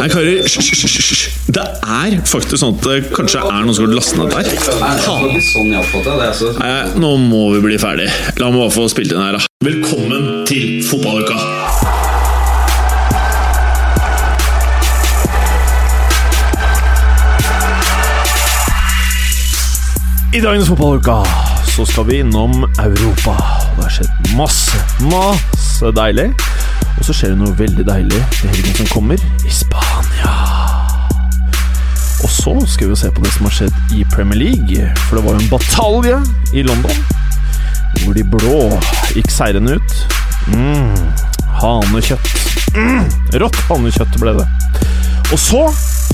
Nei, karer, hysj. Det er faktisk sånn at det kanskje er noen som har lastet ned der. Sånn. Altså. Nei, nå må vi bli ferdig. La meg bare få spilt inn her, da. Velkommen til fotballuka! I dagens fotballuka så skal vi innom Europa. Det har skjedd masse, masse deilig. Og så skjer det noe veldig deilig i helgen som kommer, i Spania. Og så skal vi se på det som har skjedd i Premier League. For det var jo en batalje i London hvor de blå gikk seirende ut. Mm, hanekjøtt. Mm, rått hanekjøtt ble det. Og så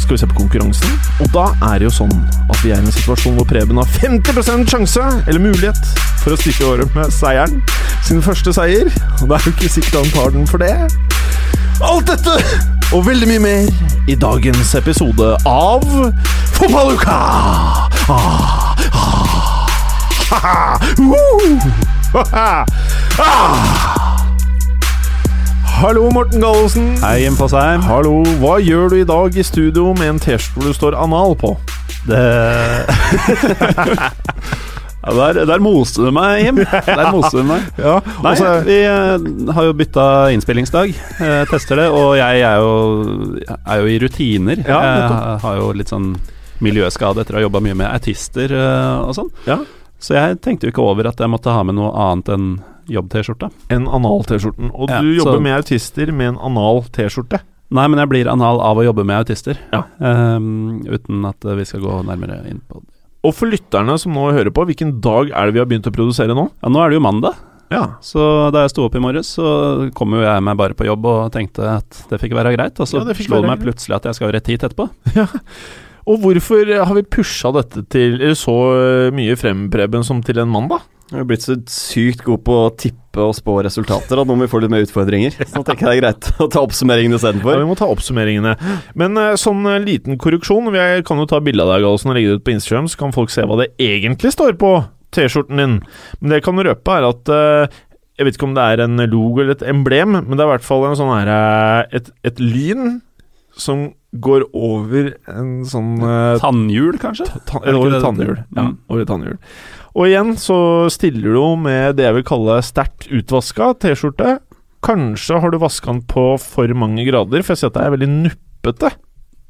skal vi se på konkurransen, og da er det jo sånn at vi er i en situasjon hvor Preben har 50% sjanse, eller mulighet, for å stikke i året med seieren. Sin første seier. Og det er jo ikke sikkert han tar den for det. Alt dette og veldig mye mer i dagens episode av Fotballuka! Ah, ah, haha, woo, haha, ah. Hallo, Morten Gallosen. Hei, Jim Fosheim. Hallo, hva gjør du i dag i studio med en T-skjorte det står anal på? Det ja, der, der moste du meg, Jim. Der moste du meg. Ja, Nei, også, vi eh, har jo bytta innspillingsdag. Eh, tester det, og jeg er jo, er jo i rutiner. Ja, jeg har jo litt sånn miljøskade etter å ha jobba mye med autister eh, og sånn. Ja. Så jeg tenkte jo ikke over at jeg måtte ha med noe annet enn jobb-T-skjorta. En anal-T-skjorten. Og Ja, du jobber så- med autister med en anal-T-skjorte. Nei, men jeg blir anal av å jobbe med autister. Ja. Um, uten at eh, vi skal gå nærmere inn på det. Og for lytterne som nå hører på, hvilken dag er det vi har begynt å produsere nå? Ja, nå er det jo mandag. Ja. Så da jeg sto opp i morges, så kom jo jeg meg bare på jobb og tenkte at det fikk være greit. Og så Ja, det slo det meg plutselig at jeg skal rett hit etterpå. Ja. Og hvorfor har vi pusha dette til så mye frem, Preben, som til en mandag? Vi har blitt så sykt god på å tippe og spå resultater at nå må vi få litt mer utfordringer. Så nå tenker jeg det er greit å ta oppsummeringen Ja, vi må ta oppsummeringene. Men eh, sånn eh, liten korruksjon Vi kan jo ta bilde av deg Galsen, og legge det ut på Instagram, så kan folk se hva det egentlig står på T-skjorten din. Men det jeg kan røpe, er at eh, Jeg vet ikke om det er en logo eller et emblem, men det er i hvert fall en sånn her et, et lyn som går over en sånn Tannhjul, kanskje? Ta- Er over et tannhjul. Ja, Mm. over et tannhjul. Og igjen så stiller du med det jeg vil kalle sterkt utvaska T-skjorte. Kanskje har du vaska den på for mange grader, for jeg ser at det er veldig nuppete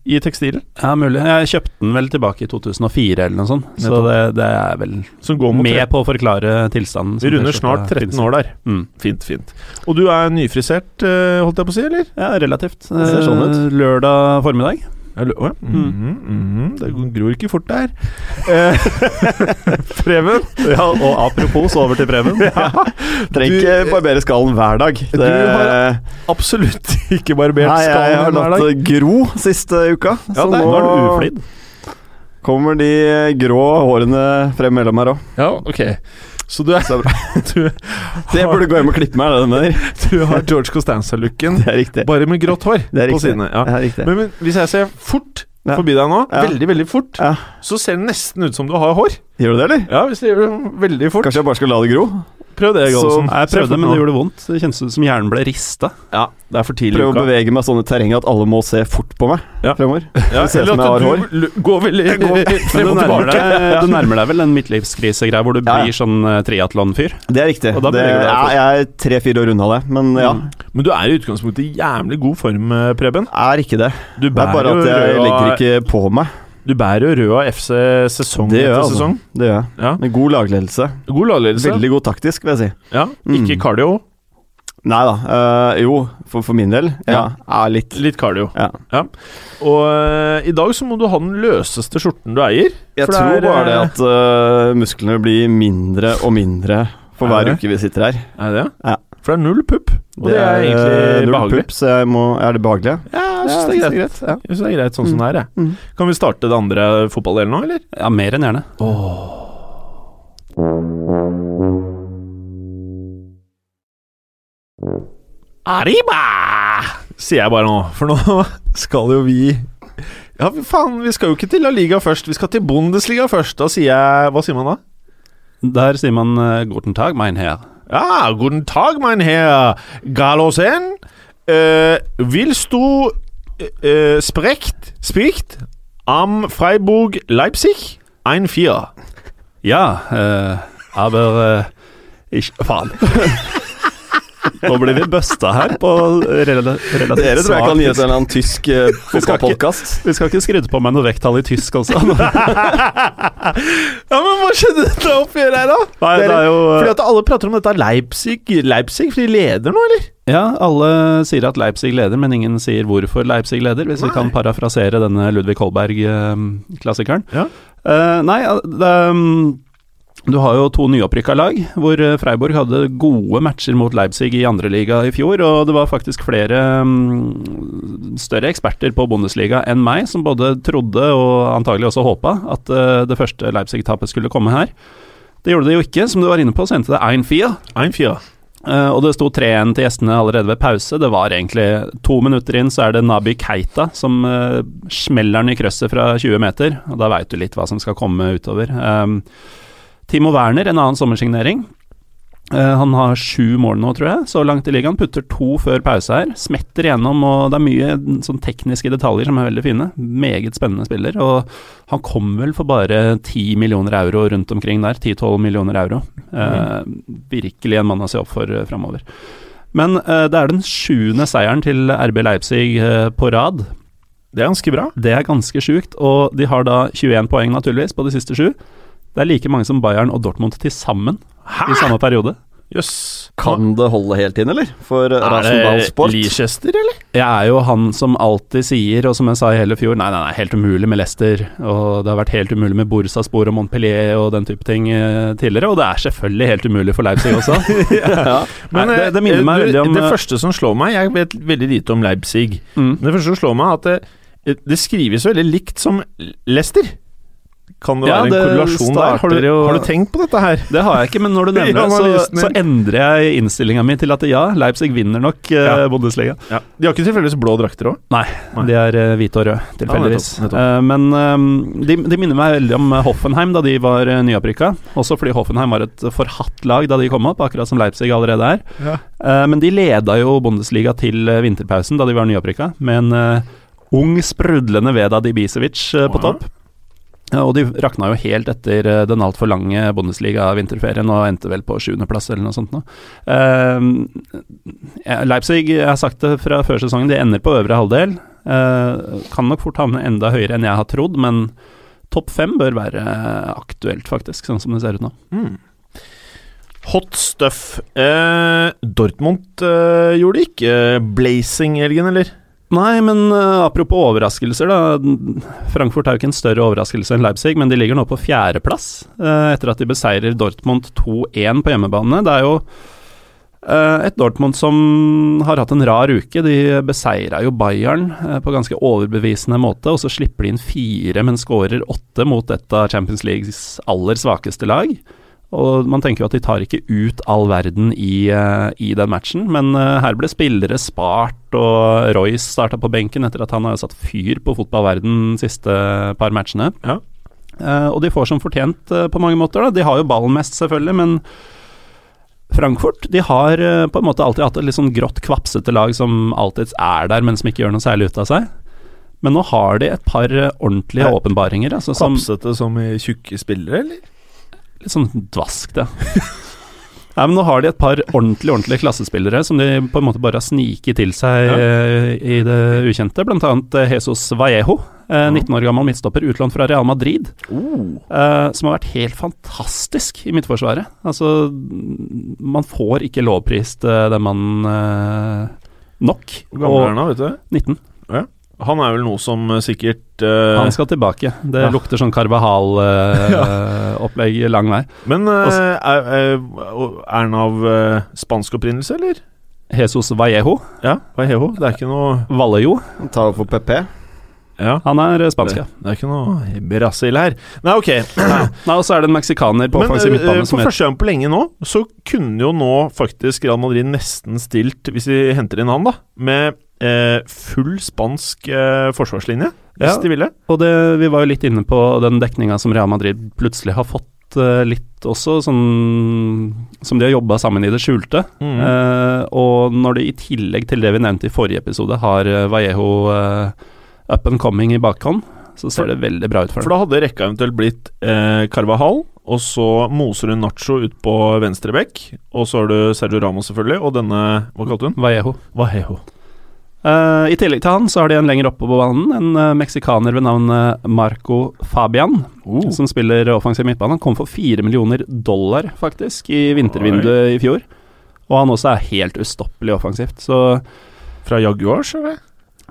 i tekstilen. Ja, mulig. Jeg kjøpte den vel tilbake i 2004 eller noe sånt, så det, det er vel går med på å forklare tilstanden. Vi runder snart 13 år der. Mm. Fint, fint. Og du er nyfrisert, eh, holdt jeg på å si, eller? Ja, relativt. Det ser sånn ut. Eh, Lørdag formiddag. Eller, oh, ja. Mm. Mm, mhm. Det gror ikke fort der. Eh, Preben? Ja, og apropos, over til Preben. Trenger ikke barbere skallen hver dag. Du har Absolutt ikke barbert Nei, jeg skallen har hver latt dag. det gro siste uka. Ja, så nå er du uflidd. kommer de grå hårene frem mellom her òg. Ja, ok. Så du er Så bra. du, Det burde gå hjem og klippe meg, det du mener? du har George Costanza-looken, bare med grått hår Det er på sidene. Ja. Det. Men, men hvis jeg ser fort Ja. forbi deg nå, Ja. veldig, veldig fort, så ser det nesten ut som du har hår. Gjør du det, eller? Ja, hvis det gjør det veldig fort. Kanskje jeg bare skal la det gro? Prøv det, Gallosen. Jeg prøvde, men det gjorde vondt. Det kjennes ut som hjernen ble rista. Ja, det er for tidlig Prøv å bevege meg sånn i terrenget at alle må se fort på meg Ja. fremover. Ja, eller at har hår. du l- går veldig Jeg går- Men frem og nærmer, tilbake. deg, du nærmer deg vel en midtlivskrisegreie hvor du Ja, blir sånn uh, triatlonfyr? Det er riktig. Det, det, jeg er tre-fire år unna det, men ja. Mm. Men du er i utgangspunktet i jævlig god form, eh, Preben. Er ikke det. Du Det er bare at jeg legger ikke på meg. Du bærer jo rød av FC sesong Det gjør etter altså. sesong. Det gjør jeg. Ja. Med god lagledelse. God lagledelse. Veldig god taktisk, vil jeg si. Ja. Ikke Mm. cardio. Nei da. Uh, jo, for, for min del. Ja. ja litt. Litt cardio. Ja. Og uh, i dag så må du ha den løseste skjorten du eier. Jeg tror er, bare det eh, at uh, musklene blir mindre og mindre for Er hver det? uke vi sitter her. Er det? Ja. For det er null pupp. Og det, er egentlig null behagelig. pupp, så jeg må Er det behagelig? Ja, jeg syns det er greit. Ja. Jeg synes det er greit sånn som det er, jeg. Mm. Kan vi starte det andre fotballdelen nå, eller? Ja, mer enn gjerne. Arriba! Sier jeg bare nå, for nå skal jo vi Ja, faen, vi skal jo ikke til La Liga først, vi skal til Bundesliga først. Da sier jeg Hva sier man da? Der sier man uh, 'guten tag, mein Herr'. Ja, guten Tag, mein Herr Galosen. Uh, willst du äh, sprecht, spricht am Freiburg Leipzig 1-4. Ja, äh, aber äh, ich Faen. Nå blir vi busta her på relativt Dere tror jeg kan gi oss en eller annen tysk uh, Vi skal ikke- fotballpodkast. Vi skal ikke skryte på meg noe vekttall i tysk også. Ja, men hva skjedde dette oppgjøret her, da? Nei, det er jo Fordi at alle prater om dette Leipzig, Leipzig, for de leder nå, eller? Ja, alle sier at Leipzig leder, men ingen sier hvorfor Leipzig leder, hvis vi kan parafrasere denne Ludvig Holberg-klassikeren. Ja. Uh, nei, det, um, du har jo to nyopprykka lag, hvor Freiborg Freiburg hadde gode matcher mot Leipzig i andreliga i fjor, og det var faktisk flere um, større eksperter på Bundesliga enn meg som både trodde og antagelig også håpa at eh, det første Leipzig-tapet skulle komme her. Det gjorde det jo ikke, som du var inne på, så endte det 1-4. 1-4. Eh, og det sto 3-1 til gjestene allerede ved pause. Det var egentlig to minutter inn, så er det Naby Keita som smeller den i krøsset fra 20 meter. Og da veit du litt hva som skal komme utover. Um, Timo Werner, en annen sommersignering. Eh, han har sju mål nå, tror jeg, så langt i ligaen. Putter to før pause her. Smetter igjennom, og det er mye sånn tekniske detaljer som er veldig fine. Meget spennende spiller. Og han kom vel for bare 10 millioner euro rundt omkring der. 10-12 millioner euro. Eh, virkelig en mann å se opp for uh, framover. Men eh, det er den sjuende seieren til RB Leipzig på rad. Det er ganske bra. Det er ganske sjukt, og de har da 21 poeng naturligvis på de siste sju. Det er like mange som Bayern og Dortmund til sammen i samme periode. Jøss. Kan det holde helt inn, eller? For uh, Er det Leicester, eller? Jeg er jo han som alltid sier, og som jeg sa i hele fjor, nei, nei, nei, helt umulig med Leicester, og det har vært helt umulig med Bursaspor og Montpellier og den type ting eh, tidligere, og det er selvfølgelig helt umulig for Leipzig også. ja. Men Nei, det- det minner eh, meg du, veldig om, Det eh, første som slår meg Jeg vet veldig lite om Leipzig. Mm. Men det første som slår meg, er at det, det skrives veldig likt som Leicester. Kan det Ja, være en det korrelasjon der? Har du, har du tenkt på dette her? Det har jeg ikke, men når du nevner det, så, så endrer jeg innstillinga mi til at ja, Leipzig vinner nok eh, Ja. Bundesliga. Ja. De har ikke tilfeldigvis blå drakter òg? Nei, Nei. de er eh, hvite og røde, tilfeldigvis. Eh, men eh, de, de minner meg veldig om Hoffenheim da de var uh, nyopprykka. Også fordi Hoffenheim var et forhatt lag da de kom opp, akkurat som Leipzig allerede er. Eh, men de leda jo Bundesliga til vinterpausen da de var nyopprykka, med en ung, sprudlende Veda Dibisevic på topp. Og de rakna jo helt etter eh, den altfor lange Bundesliga-vinterferien og endte vel på sjuendeplass eller noe sånt nå. Uh, Leipzig, jeg har sagt det fra før sesongen, de ender på øvre halvdel. Uh, kan nok fort havne enda høyere enn jeg har trodd, men topp fem bør være aktuelt, faktisk, sånn som det ser ut nå. Mm. Hot stuff. Uh, Dortmund gjorde ikke blazing i helgen, eller? Nei, men uh, apropos overraskelser, da. Frankfurt er jo ikke en større overraskelse enn Leipzig, men de ligger nå på fjerdeplass uh, etter at de beseirer Dortmund 2-1 på hjemmebane. Det er jo uh, et Dortmund som har hatt en rar uke. De beseira jo Bayern på ganske overbevisende måte, og så slipper de inn fire, men skårer åtte mot et av Champions Leagues aller svakeste lag. Og man tenker jo at de tar ikke ut all verden i, eh, i den matchen, men eh, her ble spillere spart, og Royce starta på benken etter at han har satt fyr på fotballverden de siste par matchene. Ja. Eh, og de får som fortjent på mange måter, da. De har jo ballen mest, selvfølgelig, men Frankfurt de har på en måte alltid hatt et litt sånn grått, kvapsete lag som alltid er der, men som ikke gjør noe særlig ut av seg. Men nå har de et par ordentlige åpenbaringer. Altså, som, Kvapsete som i tjukke spillere, eller? Litt sånn dvask, det. Nei, men Nå har de et par ordentlig ordentlige klassespillere som de på en måte bare har sniket til seg Ja. eh, i det ukjente. Blant annet eh, Jesus Vallejo, eh, 19 år gammel midtstopper, utlånt fra Real Madrid. eh, som har vært helt fantastisk i Midtforsvaret. Altså, man får ikke lovprist eh, den mannen eh, nok. Hvor gammel er han da, vet du? 19. Han er vel noe som eh, sikkert uh, Han skal tilbake. Det Ja. lukter sånn Carvahal-opplegg lang vei. Men uh, er, er, er han av spansk opprinnelse, eller? Jesus Vallejo. Ja, er Det er ikke noe Vallejo. Han tar for PP. Ja. Han er spansk, ja. Det, det er ikke noe Brasil her. Nei, ok. Nei, og så er det en meksikaner på offensiv midtbane som for heter første gang på lenge nå, så kunne jo nå faktisk Real Madrid nesten stilt, hvis de henter inn han, da, med full spansk eh, forsvarslinje, hvis Ja. de ville. Og det, vi var jo litt inne på den dekninga som Real Madrid plutselig har fått eh, litt også sånn som de har jobba sammen i det skjulte. Mm. Eh, og når de i tillegg til det vi nevnte i forrige episode, har eh, Vallejo eh, up and coming i bakhånd, så ser det veldig bra ut for dem. For da hadde rekka eventuelt blitt eh, Carvajal, og så moser du Nacho ut på venstre bekk. Og så har du Sergio Ramos, selvfølgelig, og denne Hva kalte hun? Vallejo. Vallejo. Eh, I tillegg til han så har de en lenger oppe på banen, en uh, meksikaner ved navn eh, Marco Fabian, Oh. som spiller offensiv midtbane. Han kom for fire millioner dollar, faktisk, i vintervinduet i fjor. Og han også er helt ustoppelig offensivt, så Fra Jaguars, eller?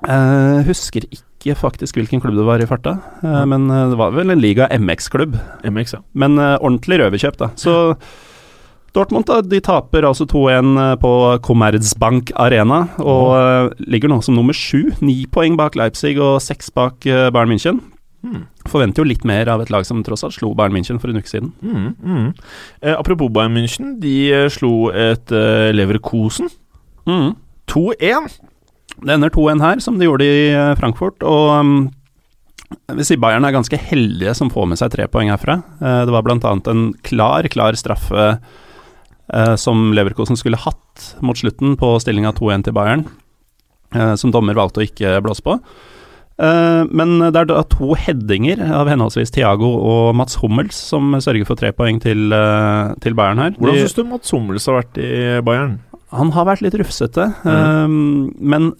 Uh, Husker ikke faktisk hvilken klubb det var i farta, men det var vel en liga MX-klubb. MX, ja. Men ordentlig røverkjøp, da. Så Dortmund da, de taper altså 2-1 på Commerzbank Arena, og eh, ligger nå som nummer sju. Ni poeng bak Leipzig og seks bak eh, Bayern München. Mm. Forventer jo litt mer av et lag som tross alt slo Bayern München for en uke siden. Mm, mm. Eh, apropos Bayern München, de eh, slo et eh, Leverkosen 2-1. Det ender 2-1 her, som de gjorde i eh, Frankfurt. Og um, jeg vil si Bayern er ganske heldige som får med seg tre poeng herfra. Eh, det var bl.a. en klar, klar straffe eh, som Leverkosen skulle hatt mot slutten på stillinga 2-1 til Bayern, eh, som dommer valgte å ikke blåse på. Eh, men det er da to headinger av henholdsvis Thiago og Mats Hummels som sørger for tre poeng til, eh, til Bayern her. Hvordan syns du Mats Hummels har vært i Bayern? han har vært litt rufsete, eh, men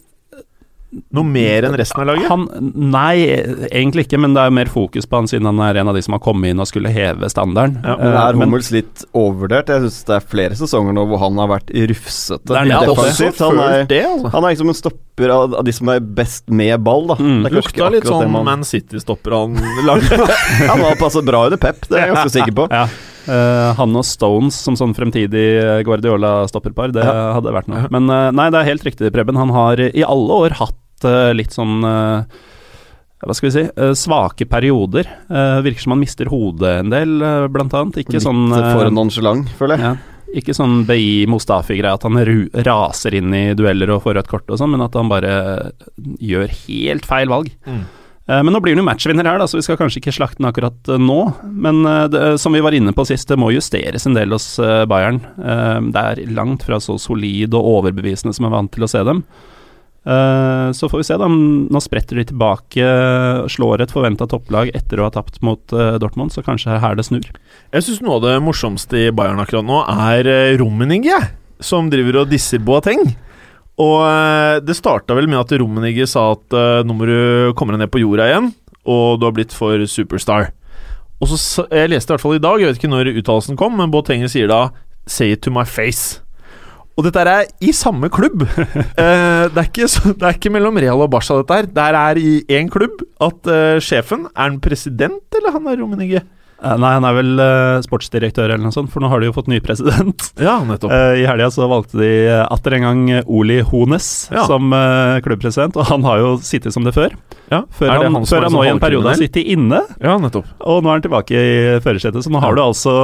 Noe mer enn resten av laget? Han, nei, egentlig ikke, men det er mer fokus på han siden han er en av de som har kommet inn og skulle heve standarden. Ja, Men Eh, er Hummels litt overvurdert? Jeg syns det er flere sesonger nå hvor han har vært rufsete. Det er også defensivt. Han er, altså. han er liksom en stopper av, av de som er best med ball, da. Mm. Det Lukta litt sånn man- Man City-stopper han lagde. Han har passet bra under Pep, det er jeg ganske sikker på. Ja. Uh, han og Stones som sånn fremtidig Guardiola-stopperpar, det hadde vært noe. Men uh, nei, det er helt riktig, Preben. Han har i alle år hatt eh, litt sånn eh, hva skal vi si eh, svake perioder. Virker som han mister hodet en del, uh, blant annet. Ikke Litt sånn for nonchalant, føler jeg. Ja. Ikke sånn BI Mustafi-greie, at han ru raser inn i dueller og får rødt kort og sånn, men at han bare gjør helt feil valg. Mm. Eh, Men nå blir han jo matchvinner her, da, så vi skal kanskje ikke slakte den akkurat nå. Men eh, det, som vi var inne på sist, det må justeres en del hos eh, Bayern. Det er langt fra så solid og overbevisende som jeg er vant til å se dem. Eh, Så får vi se, da. Nå spretter de tilbake, slår et forventa topplag etter å ha tapt mot eh, Dortmund, så kanskje her det snur. Jeg syns noe av det morsomste i Bayern akkurat nå er Rummenigge, som driver og disser Boateng. Og eh, det starta vel med at Rummenigge sa at eh, nå må du komme deg ned på jorda igjen, og du har blitt for superstar. Og så Jeg leste i hvert fall i dag, jeg vet ikke når uttalelsen kom, men Boateng sier da 'say it to my face'. Og dette er i samme klubb. Eh, det, er ikke det er ikke mellom Real og Barca, dette her. Det er i én klubb. At eh, sjefen Er han president, eller han er Rummenigge? Eh, Nei, han er vel eh, sportsdirektør eller noe sånt, for nå har de jo fått ny president. Ja, nettopp. Eh, I helga så valgte de atter en gang Oli Hones Ja. som klubbpresident, og han har jo sittet som det før. Ja, Før det han, han før han nå i en periode har sittet inne, Ja, nettopp. og nå er han tilbake i førersetet. Så nå har du altså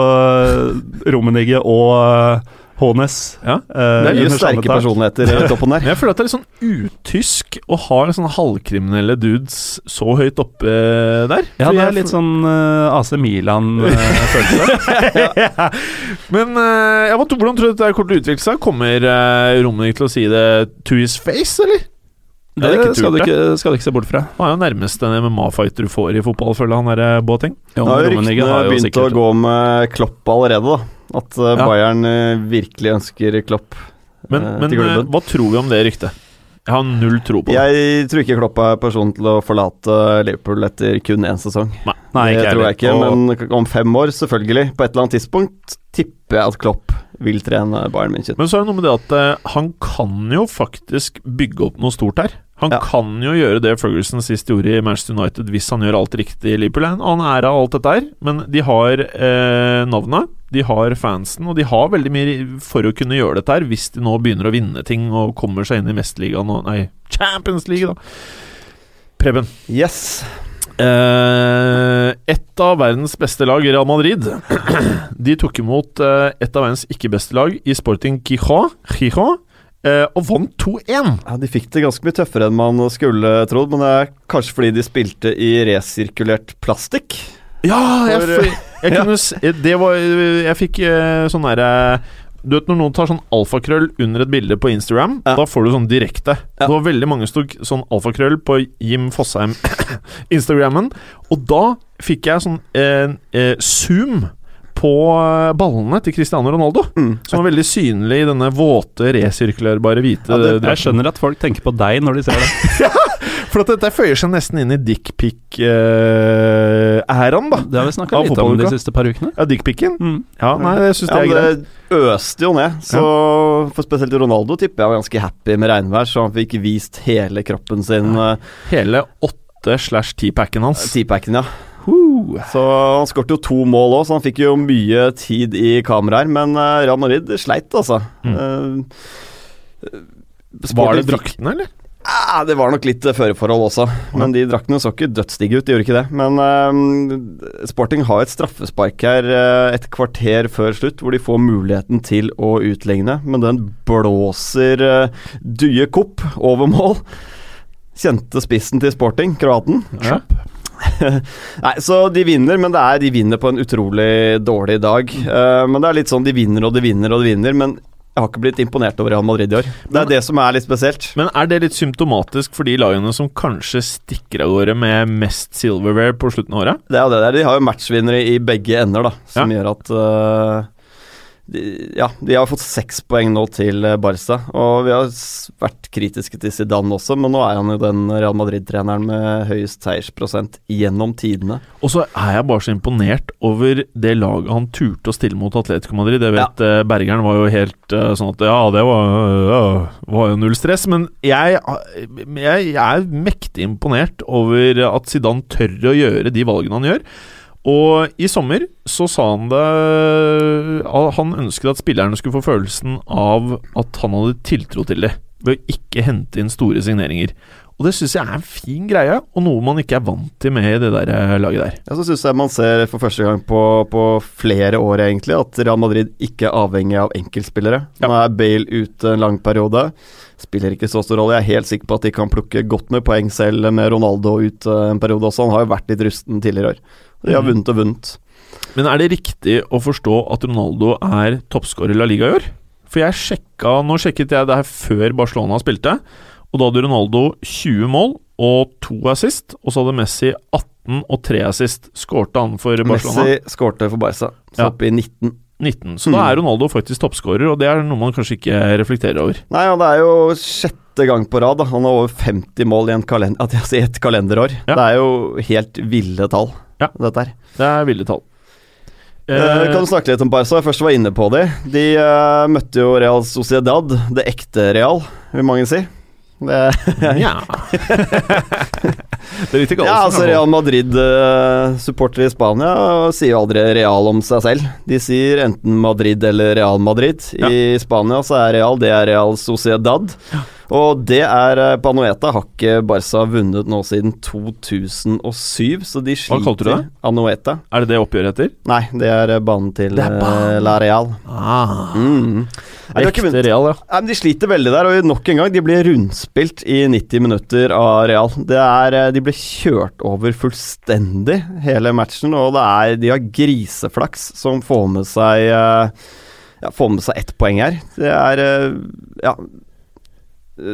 Rummenigge og eh, Hones. Ja. eh, Det er mye sterke personligheter i toppen der. Men jeg føler at det er litt sånn utysk å ha sånne sånn halvkriminelle dudes så høyt oppe eh, der. Ja, det er litt sånn uh, AC Milan-følelse. Men uh, ja, hvordan tror du dette kommer til å utvikle seg? Kommer uh, Rummenigge til å si det to his face, eller? Det, det skal du ikke, skal du ikke se bort fra. Han er jo nærmest en MMA-fighter du får i fotball, føler han der båting Boateng. Ryktene har jo begynt å gå med Klopp allerede, da. At eh, Ja. Bayern eh, virkelig ønsker Klopp Men, eh, til klubben. Men hva tror vi om det ryktet? Jeg har null tro på det. Jeg tror ikke Klopp er personen til å forlate Liverpool etter kun én sesong. Nei, det ikke tror jeg ikke. Men om fem år, selvfølgelig, på et eller annet tidspunkt, tipper jeg at Klopp vil trene Bayern München. Men så er det noe med det at eh, han kan jo faktisk bygge opp noe stort her. Han Ja. kan jo gjøre det Ferguson sist gjorde i Manchester United, hvis han gjør alt riktig i Liverpool. Han er av alt dette her, men de har eh, navnet, de har fansen, og de har veldig mye for å kunne gjøre dette her, hvis de nå begynner å vinne ting og kommer seg inn i Mesterligaen og Nei, Champions League, da. Preben. Yes. Eh, et av verdens beste lag, Real Madrid, de tok imot eh, et av verdens ikke beste lag i Sporting eh, og vant 2-1. Ja, De fikk det ganske mye tøffere enn man skulle trodd, men det er kanskje fordi de spilte i resirkulert plastikk. Ja, jeg, For- jeg, Jeg kunne Det var Jeg fikk eh, sånn derre du vet Når noen tar sånn alfakrøll under et bilde på Instagram, Ja. da får du sånn direkte. Ja. Det var veldig mange som tok sånn alfakrøll på Jim Fosheim Instagrammen, og da fikk jeg sånn eh, eh, zoom på eh, ballene til Cristiano Ronaldo. Mm. Som var veldig synlig i denne våte, resirkulerbare hvite Ja, det- Jeg skjønner at folk tenker på deg når de ser det. For at dette føyer seg nesten inn i dickpic-æraen, da. Det har vi snakka litt om de siste par ukene. Ja, dickpicen. Mm. Ja, nei, det syns Ja, jeg er greit. det øste jo ned. Så for spesielt Ronaldo tipper jeg var ganske happy med regnvær, så han fikk vist hele kroppen sin. Uh, Hele åtte slash ti-packen hans. T-packen, ja. Så han skåret jo to mål òg, så han fikk jo mye tid i kameraer. Men uh, Real Madrid sleit, altså. Mm. Uh, Var det draktene, eller? Ah, det var nok litt eh, føreforhold også, men de draktene så ikke dødsdigge ut. De gjorde ikke det. Men eh, Sporting har et straffespark her eh, et kvarter før slutt, hvor de får muligheten til å utligne, men den blåser uh, due Kopp over mål. Kjente spissen til Sporting, kroaten. Ja. Nei, så de vinner, men det er, de vinner på en utrolig dårlig dag. Uh, men det er litt sånn de vinner og de vinner og de vinner, men jeg har ikke blitt imponert over Real Madrid i år. Det Men- er det som er litt spesielt. Men er det litt symptomatisk for de lagene som kanskje stikker av gårde med mest silverware på slutten av året? Det er det der. De har jo matchvinnere i begge ender, da, som Ja. gjør at de, Ja, de har fått seks poeng nå til øh, Barca, og vi har vært kritiske til Zidane også, men nå er han jo den Real Madrid-treneren med høyest seiersprosent gjennom tidene. Og så er jeg bare så imponert over det laget han turte å stille mot Atletico Madrid. Jeg vet ja. Bergeren var jo helt eh, sånn at Ja, det var, ja, var jo null stress. Men jeg, jeg, jeg er mektig imponert over at Zidane tør å gjøre de valgene han gjør. Og i sommer så sa han det Han ønsket at spillerne skulle få følelsen av at han hadde tiltro til det, ved å ikke hente inn store signeringer. Og det syns jeg er en fin greie, og noe man ikke er vant til med i det der eh, laget der. Ja, så syns jeg man ser for første gang på, på flere år egentlig at Real Madrid ikke er avhengig av enkeltspillere. Nå er Bale ute en lang periode. Spiller ikke så stor rolle. Jeg er helt sikker på at de kan plukke godt med poeng selv med Ronaldo ut eh, en periode også. Han har jo vært litt rusten tidligere år. De har Mhm. vunnet og vunnet. Men er det riktig å forstå at Ronaldo er toppskårer i La Liga i år? For jeg sjekka Nå sjekket jeg det her før Barcelona spilte, og da hadde Ronaldo 20 mål og 2 assist, og så hadde Messi 18 og 3 assist. Skårte han for Barcelona? Messi skårte for Barca, så Ja. oppe i 19. 19. Så da Mm. er Ronaldo faktisk toppskårer, og det er noe man kanskje ikke reflekterer over. Nei, og det er jo sjette gang på rad. Da. Han har over 50 mål i, en kalender, altså i et kalenderår. Ja. Det er jo helt ville tall, Ja. dette her. Det er ville tall. Uh, kan du snakke litt om Barca? Jeg først var inne på det. De uh, møtte jo Real Sociedad, det ekte Real, vil mange si. Det, Nja Det er litt ja, altså Real Madrid-supportere i Spania sier jo aldri Real om seg selv. De sier enten Madrid eller Real Madrid. I Spania så er Real det er Real Sociedad. Og det er eh, på Anoeta har ikke Barca vunnet nå siden 2007, så de sliter. Hva kalte du det? Anoeta. Er det det oppgjøret heter? Nei, det er eh, banen til er banen. eh, La Real. Ah, Mm. Nei, de ikke ekte Real, ja. Nei, men De sliter veldig der, og nok en gang, de blir rundspilt i 90 minutter av Real. Det er, de ble kjørt over fullstendig hele matchen, og det er, de har griseflaks som får med seg ja, får med seg ett poeng her. Det er ja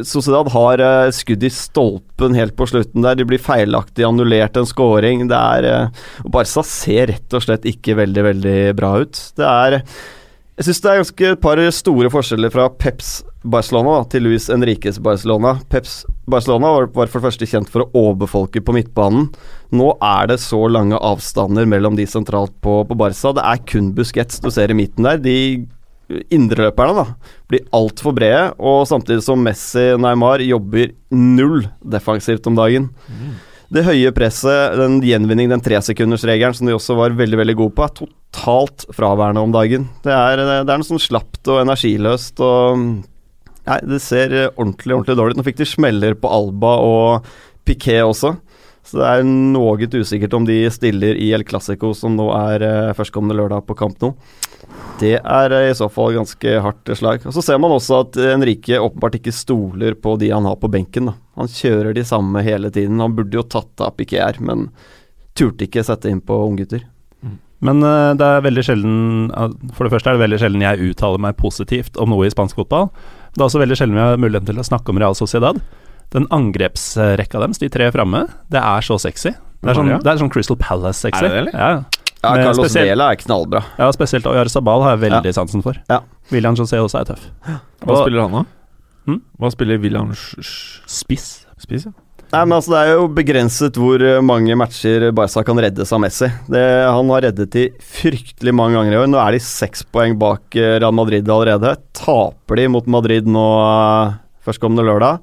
Sociedad har eh, skudd i stolpen helt på slutten der. De blir feilaktig annullert en scoring. Det er eh, Barca ser rett og slett ikke veldig, veldig bra ut. Det er jeg syns det er ganske et par store forskjeller fra Peps Barcelona til Luis Enriques Barcelona. Peps Barcelona var for det første kjent for å overbefolke på midtbanen. Nå er det så lange avstander mellom de sentralt på, på Barca. Det er kun Busquets du ser i midten der. De indreløperne da, blir altfor brede, og samtidig som Messi og Neymar jobber null defensivt om dagen. Det høye presset, den gjenvinning, den tresekundersregelen som de også var veldig veldig gode på, er totalt fraværende om dagen. Det er, det er noe sånn slapt og energiløst og Nei, det ser ordentlig, ordentlig dårlig ut. Nå fikk de smeller på Alba og Piquet også. Så det er noe usikkert om de stiller i El Clásico, som nå er eh, førstkommende lørdag på Kamp Nou. Det er eh, i så fall ganske hardt slag. Og Så ser man også at Henrike åpenbart ikke stoler på de han har på benken. Da. Han kjører de samme hele tiden. Han burde jo tatt av Piquet men turte ikke sette inn på unggutter. Men uh, det er veldig sjelden eh, For det første er det veldig sjelden jeg uttaler meg positivt om noe i spansk fotball. Det er også veldig sjelden vi har muligheten til å snakke om Real Sociedad. Den angrepsrekka deres, de tre framme, det er så sexy. Det er sånn, det er sånn Crystal Palace-sexy. Er det det, eller? Ja, Ja, Carlos spesielt- Vela er knallbra. ja, spesielt Oyarzabal har jeg veldig sansen for. Ja. William José også er tøff. Hva Og- spiller han da? Hm? Hva spiller William Spiss. Spiss? Ja. Nei, men altså Det er jo begrenset hvor eh, mange matcher Barca kan reddes av Messi. Det, han har reddet de fryktelig mange ganger i år. Nå er de seks poeng bak eh, Real Madrid allerede. Taper de mot Madrid nå eh, førstkommende lørdag,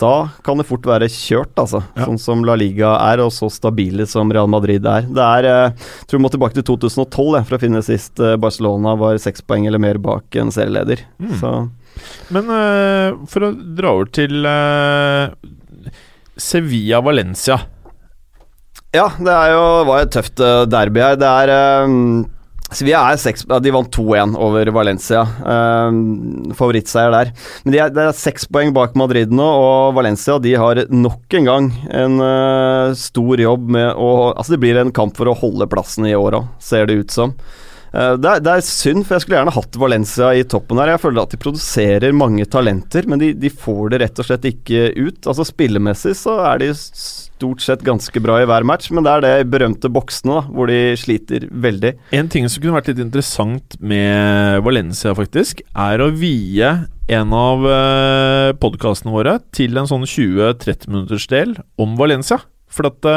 da kan det fort være kjørt, altså. Ja. Sånn som La Liga er, og så stabile som Real Madrid er. Det er eh, Jeg tror vi må tilbake til 2012 jeg, for å finne sist eh, Barcelona var seks poeng eller mer bak en serieleder. Mm. Så Men uh, for å dra over til uh, Sevilla-Valencia. Ja, det er jo, var et tøft derby her. Det er um, Sevilla er seks De vant 2-1 over Valencia. Um, Favorittseier der. Men de er, det er seks poeng bak Madrid nå, og Valencia de har nok en gang en eh, stor jobb med å Altså, det blir en kamp for å holde plassen i år òg, ser det ut som. Eh, det, er, det er synd, for jeg skulle gjerne hatt Valencia i toppen her. Jeg føler at de produserer mange talenter, men de, de får det rett og slett ikke ut. Altså Spillemessig så er de stort sett ganske bra i hver match, men det er det berømte boksene da, hvor de sliter veldig. En ting som kunne vært litt interessant med Valencia, faktisk, er å vie en av uh, podkastene våre til en sånn 20-30 minutters del om Valencia. For at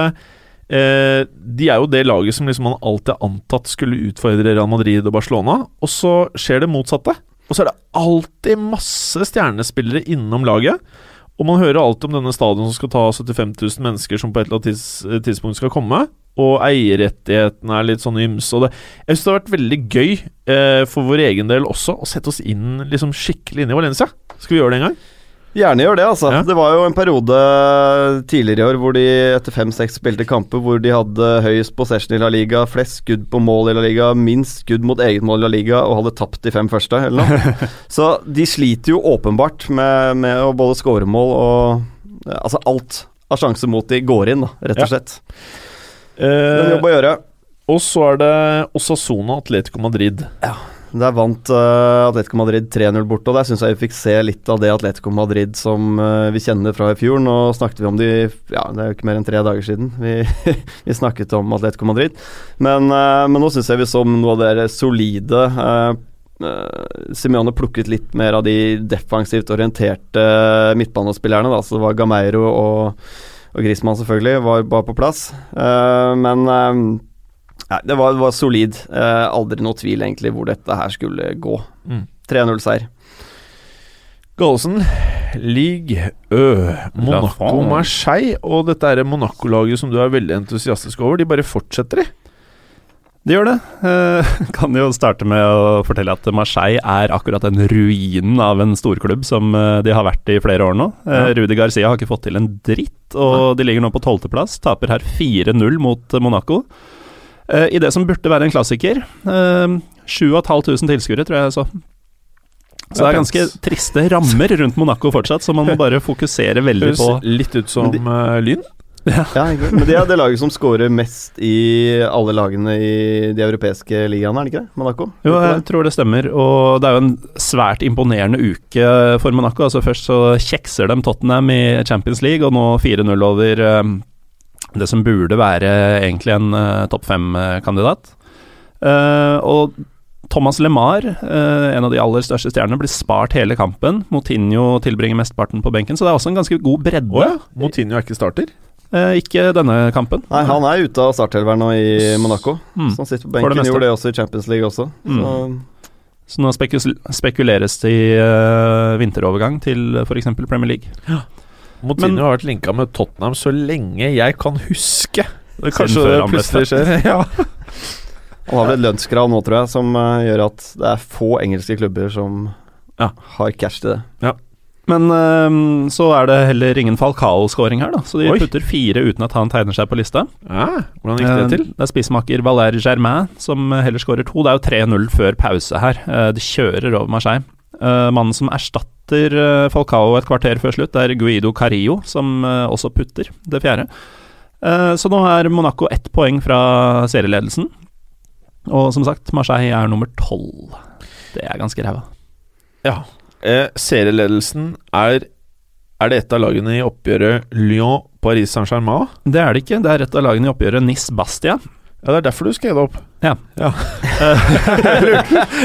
eh, de er jo det laget som liksom man alltid har antatt skulle utfordre Real Madrid og Barcelona, og så skjer det motsatte. Og så er det alltid masse stjernespillere innom laget. Og man hører alltid om denne stadion som skal ta 75 000 mennesker som på et eller annet tids, tidspunkt skal komme. Og eierrettighetene er litt sånn ymse. Jeg syns det har vært veldig gøy eh, for vår egen del også å sette oss inn liksom skikkelig inn i Valencia. Skal vi gjøre det en gang? Gjerne gjør det, altså. Ja. Det var jo en periode tidligere i år hvor de etter fem-seks spilte kamper hvor de hadde høyest possession i La Liga, flest skudd på mål i La Liga, minst skudd mot eget mål i La Liga og hadde tapt de fem første, eller noe. Så de sliter jo åpenbart med, med å både skåre mål og Altså alt av sjanse mot de går inn, da, rett og slett. Det er en Eh, jobb å gjøre. og så er det Osasona Atletico Madrid. Der vant uh, Atletico Madrid 3-0 borte, og der syns jeg vi fikk se litt av det Atletico Madrid som uh, vi kjenner fra i fjor. Nå snakket vi om de Ja, det er jo ikke mer enn tre dager siden vi, vi snakket om Atletico Madrid. Men, uh, men nå syns jeg vi så noe av det solide. Simione plukket litt mer av de defensivt orienterte midtbanespillerne, da, så det var Gameiro og, og Griezmann selvfølgelig var, var på plass. Men Nei, det var, var solid. Eh, aldri noe tvil egentlig hvor dette her skulle gå. Mm. 3-0-seier. Gallosen, Ligue Ø, Monaco. Marseille. Og dette er Monaco-laget som du er veldig entusiastisk over. De bare fortsetter, de. De gjør det. Eh, kan jo starte med å fortelle at Marseille er akkurat den ruinen av en storklubb som eh, de har vært i flere år nå. Eh, Ja. Rudi Garcia har ikke fått til en dritt, og de ligger nå på tolvteplass. Taper her 4-0 mot Monaco. Eh, I det som burde være en klassiker. Uh, 7500 tilskuere, tror jeg jeg så. Så det er ganske triste rammer rundt Monaco fortsatt, så man må bare fokusere veldig Høres på litt ut som de, uh, Lyn. Ja, ja? Men det er det laget som scorer mest i alle lagene i de europeiske ligaene, er det ikke det? Monaco? Jo, jeg tror det stemmer, og det er jo en svært imponerende uke for Monaco. Altså Først så kjekser de Tottenham i Champions League, og nå 4-0 over eh, det som burde være egentlig en uh, topp fem-kandidat. Uh, og Thomas LeMar, uh, en av de aller største stjernene, blir spart hele kampen. Motinho tilbringer mesteparten på benken, så det er også en ganske god bredde. Oh, ja. Motinho er ikke starter. Eh, ikke denne kampen. Nei, han er ute av startelveren nå i Monaco. Mm. Så han sitter på benken. det. Gjorde det også i Champions League også. Mm. Så, Så nå spekuleres det i eh, vinterovergang til f.eks. Premier League. Moutinho Men- har vært linka med Tottenham så lenge jeg kan huske. Det er kanskje det plutselig skjer. ja. han har vel et lønnskrav nå, tror jeg, som uh, gjør at det er få engelske klubber som Ja. har cash til det. Men øhm, så er det heller ingen Falcao-scoring her, da. Så de Oi. putter fire uten at han tegner seg på lista. ja. Hvordan gikk det til? til? Det er spissmaker Valère Germain som eh, heller skårer to. Det er jo 3-0 før pause her. Uh, De kjører over Marseille. Eh, Mannen som erstatter eh, Falcao et kvarter før slutt, er Guido Carillo, som eh, også putter det fjerde. Så nå er Monaco ett poeng fra serieledelsen. Og som sagt, Marseille er nummer tolv. Det er ganske ræva. Ja. Eh, serieledelsen er Er det et av lagene i oppgjøret Lyon-Paris Saint-Germain? Det er det ikke. Det er et av lagene i oppgjøret Nis-Bastia. Ja, det er derfor du skada opp. Ja.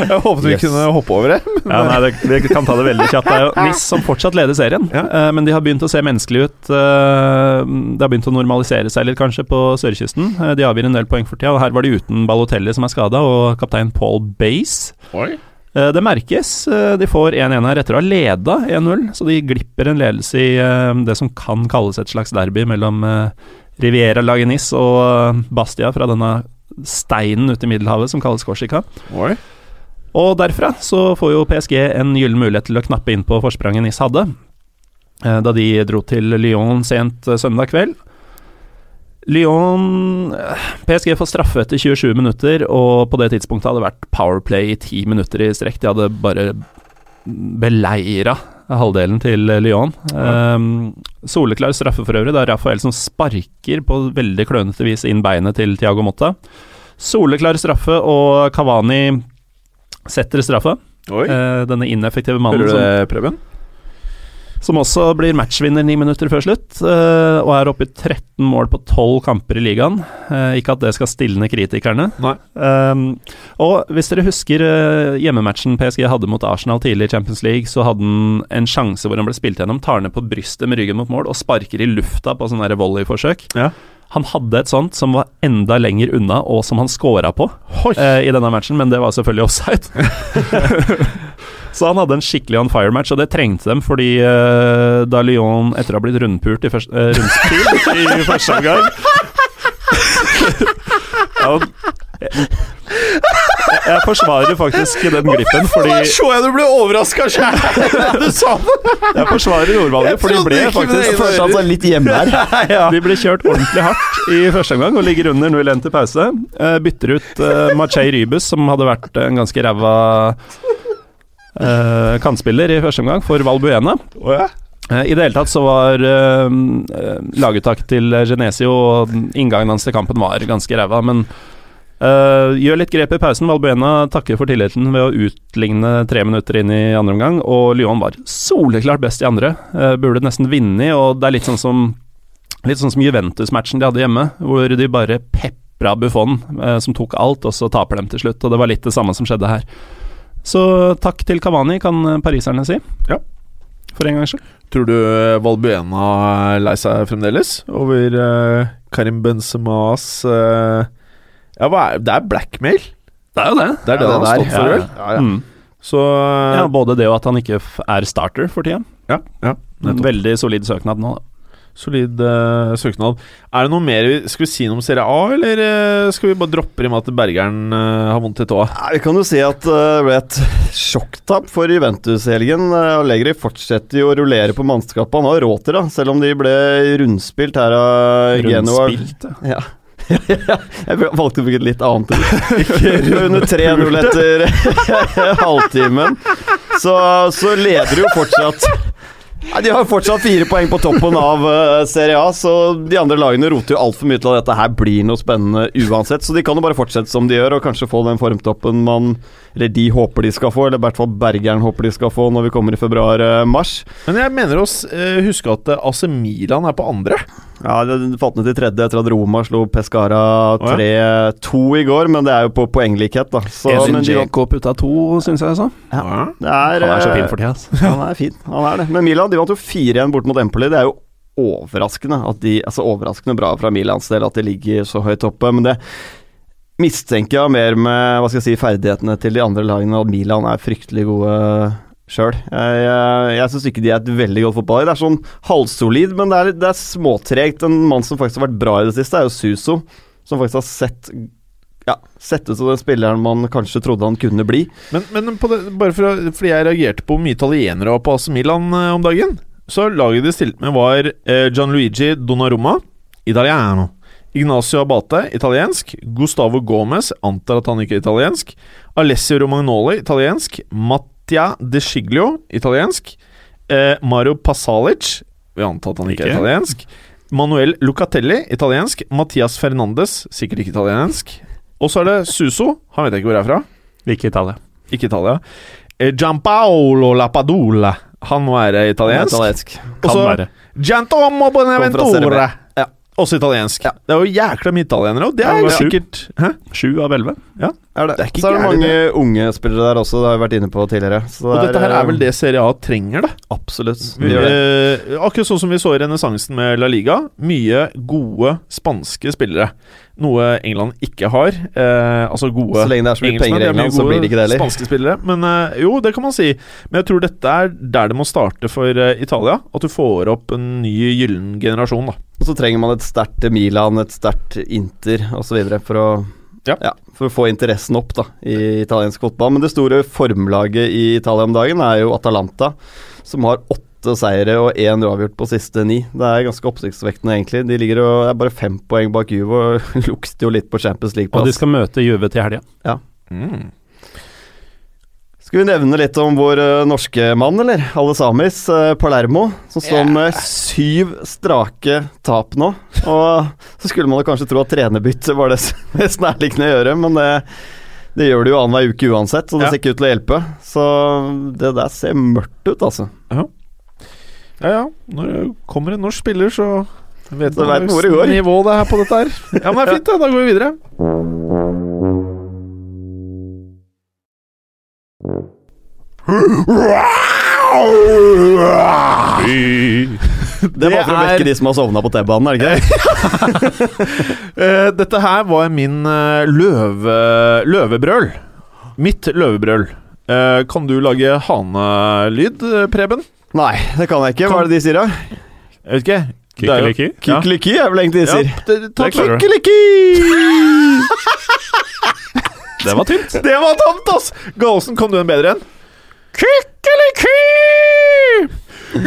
Jeg håpet vi Yes. kunne hoppe over det. Ja, nei, det, Vi kan ta det veldig kjapt. Det er jo NIS som fortsatt leder serien, Ja. uh, men de har begynt å se menneskelige ut. Uh, det har begynt å normalisere seg litt, kanskje, på sørkysten. Uh, de avgir en del poeng for tida, og her var de uten Balotelli, som er skada, og kaptein Paul Base. Oi. Det merkes. de får 1-1 her etter å ha leda 1-0, så de glipper en ledelse i det som kan kalles et slags derby mellom uh, Riviera-laget og eh, Bastia fra denne steinen ute i Middelhavet som kalles Korsika. Oi. Og derfra så får jo PSG en gyllen mulighet til å knappe inn på forspranget NIS hadde, eh, da de dro til Lyon sent eh, søndag kveld. Lyon PSG får straffe etter 27 minutter, og på det tidspunktet hadde det vært Powerplay i 10 minutter i strekk. De hadde bare beleira halvdelen til Lyon. Um, soleklar straffe for øvrig. Det er Rafael som sparker på veldig klønete vis inn beinet til Tiago Motta. Soleklar straffe, og Kavani setter straffa. Oi. Eh, denne ineffektive mannen Hører du det, Preben? Som også blir matchvinner ni minutter før slutt, eh, og er oppe i 13 mål på 12 kamper i ligaen. Eh, ikke at det skal stilne kritikerne. Um, og hvis dere husker eh, hjemmematchen PSG hadde mot Arsenal tidlig i Champions League, så hadde han en sjanse hvor han ble spilt gjennom, tar ned på brystet med ryggen mot mål og sparker i lufta på sånne volleyforsøk. Ja. Han hadde et sånt som var enda lenger unna, og som han scora på eh, i denne matchen, men det var selvfølgelig offside. Så han hadde en skikkelig on fire-match, og det trengte dem fordi eh, da Lyon, etter å ha blitt rundpult i første, eh, i første omgang ja, jeg, forsvarer faktisk den glippen, fordi så jeg du ble overraska sjæl du sa det! Jeg forsvarer ordvalget, for de ble faktisk følte han seg litt hjemme her. De ble kjørt ordentlig hardt i første omgang og ligger under 0-1 til pause. Eh, bytter ut uh, Machei Rybus, som hadde vært en ganske ræva eh, kantspiller i første omgang, for Valbuena. Oh, ja. Eh, I det hele tatt så var uh, laguttaket til Genesio og inngangen hans til kampen var ganske ræva, men eh, gjør litt grep i pausen. Valbuena takker for tilliten ved å utligne tre minutter inn i andre omgang, og Lyon var soleklart best i andre. Uh, burde nesten vunnet, og det er litt sånn som Litt sånn som Juventus-matchen de hadde hjemme, hvor de bare pepra Buffon, eh, som tok alt, og så taper dem til slutt. Og det var litt det samme som skjedde her. Så takk til Kavani, kan pariserne si. Ja. For en gangs skyld. Tror du Valbuena er lei seg fremdeles over Karim Benzemas eh, Ja, hva er Det er blackmail. Det er jo det. Det er det Ja, han har stått for, Ja, vel? ja, ja. Mm. Så Ja, både det og at han ikke f er starter for tida. ja, ja, nettopp. Veldig solid søknad nå, da. Solid uh, søknad. Er det noe mer vi Skal vi si noe om Serie A, eller uh, skal vi bare droppe i med at Bergeren uh, har vondt i tåa? Nei, Vi kan jo si at det ble et sjokktap for Juventus i helgen. Allegri fortsetter jo å rullere på mannskapet. Han har råd til det, selv om de ble rundspilt her av Genoa. Rundspilt, ja. Jeg valgte å bruke et litt annet ord. Ikke under 3-0 etter halvtimen. Så, så leder de jo fortsatt Nei, De har fortsatt fire poeng på toppen av eh, Serie A, så de andre lagene roter jo altfor mye til at dette her blir noe spennende uansett. Så de kan jo bare fortsette som de gjør, og kanskje få den formtoppen man Eller de håper de skal få, eller i hvert fall Bergeren håper de skal få når vi kommer i februar-mars. Men jeg mener å s- eh, huske at eh, AC Milan er på andre. Ja, det falt ned til tredje etter at Roma slo Pescara 3-2 i går, men det er jo på poenglikhet, da. Så, Elin men de, Djeko putta to, syns jeg. så Ja. det er, Han er så eh, fin for tida. Altså. Han er fin, han er det. Men Milan de vant jo 4-1 bort mot Empoli. Det er jo overraskende at de Altså overraskende bra fra Milans del at de ligger så høyt oppe, men det mistenker jeg mer med hva skal jeg si, ferdighetene til de andre lagene, at Milan er fryktelig gode sjøl. Jeg, jeg, jeg syns ikke de er et veldig godt fotballag. Det er sånn halvsolid, men det er, det er småtregt. En mann som faktisk har vært bra i det siste, er jo Suso, som faktisk har sett ja, sett ut som den spilleren man kanskje trodde han kunne bli. Men, men det, bare for, fordi jeg reagerte på hvor mye italienere var på AC Milan eh, om dagen, så laget de stilte med var eh, Gianluigi Donnarumma, italiano. Ignacio Abate, italiensk. Gustavo Gomez, antar at han ikke er italiensk. Alessio Romagnoli, italiensk. Mattia De Sciglio, italiensk. Eh, Mario Pasalic, vi antar at han ikke er italiensk. Manuel Lucatelli, italiensk. Mathias Fernandes, sikkert ikke italiensk. Og så er det Suso. Han vet jeg ikke hvor jeg er fra. Ikke Italia. Ikke Italia. Eh, Gianpaolo Lapadula. Han må være italiensk. Italiensk. så. Giantomo. Bonaventura. Ja. Også italiensk. Ja. Det er jo jækla mye italienere, og det er jo sikkert Hæ? Sju av elleve. Er det. Det er ikke så er det mange mange unge spillere der også, det har vi vært inne på tidligere. Så Og det dette her er vel eh, det Serie A trenger, da. Absolutt. Vi, det. eh, akkurat sånn som vi så i renessansen med La Liga. Mye gode spanske spillere. Noe England ikke har. Eh, altså gode Så lenge det er så mye penger i England, så blir det ikke det heller. Spanske spillere. Men eh, jo, det kan man si. Men jeg tror dette er der det må starte for eh, Italia. At du får opp en ny gyllen generasjon, da. Så trenger man et sterkt Milan, et sterkt Inter osv. For, å- Ja. for å få interessen opp da i italiensk fotball. Men det store formlaget i Italia om dagen er jo Atalanta, som har åtte seire og én uavgjort på siste ni. Det er ganske oppsiktsvekkende, egentlig. De ligger og er bare fem poeng bak Juve og lukter jo litt på Champions League-plass. Og de skal møte Juve til helga. Mm. Skal vi nevne litt om vår eh, norske mann, eller? Alle samis, eh, Palermo, som står med syv strake tap nå. Og så skulle man kanskje tro at trenerbytte var det mest nærliggende å gjøre, men det, det gjør det jo annenhver uke uansett, så det Ja. ser ikke ut til å hjelpe. Så det der ser mørkt ut, altså. Ja ja, når det kommer en norsk spiller, så vet du hvor går. nivå det er på dette her. Ja, men det er fint, da. Da går vi videre. Det var for å vekke de som har sovna på T-banen, er det ikke det? Eh, dette her var min eh, løve, løvebrøl. Mitt løvebrøl. Eh, kan du lage hanelyd, Preben? Nei, det kan jeg ikke. Hva er det de sier, da? Jeg vet ikke. Kykeliky? Ja. Kykeliki er vel egentlig de Ja, sier. det- ta klikkeliki! Det var tynt. Det var tamt, ass! Gallosen, kom du en bedre en? Kikkeliki!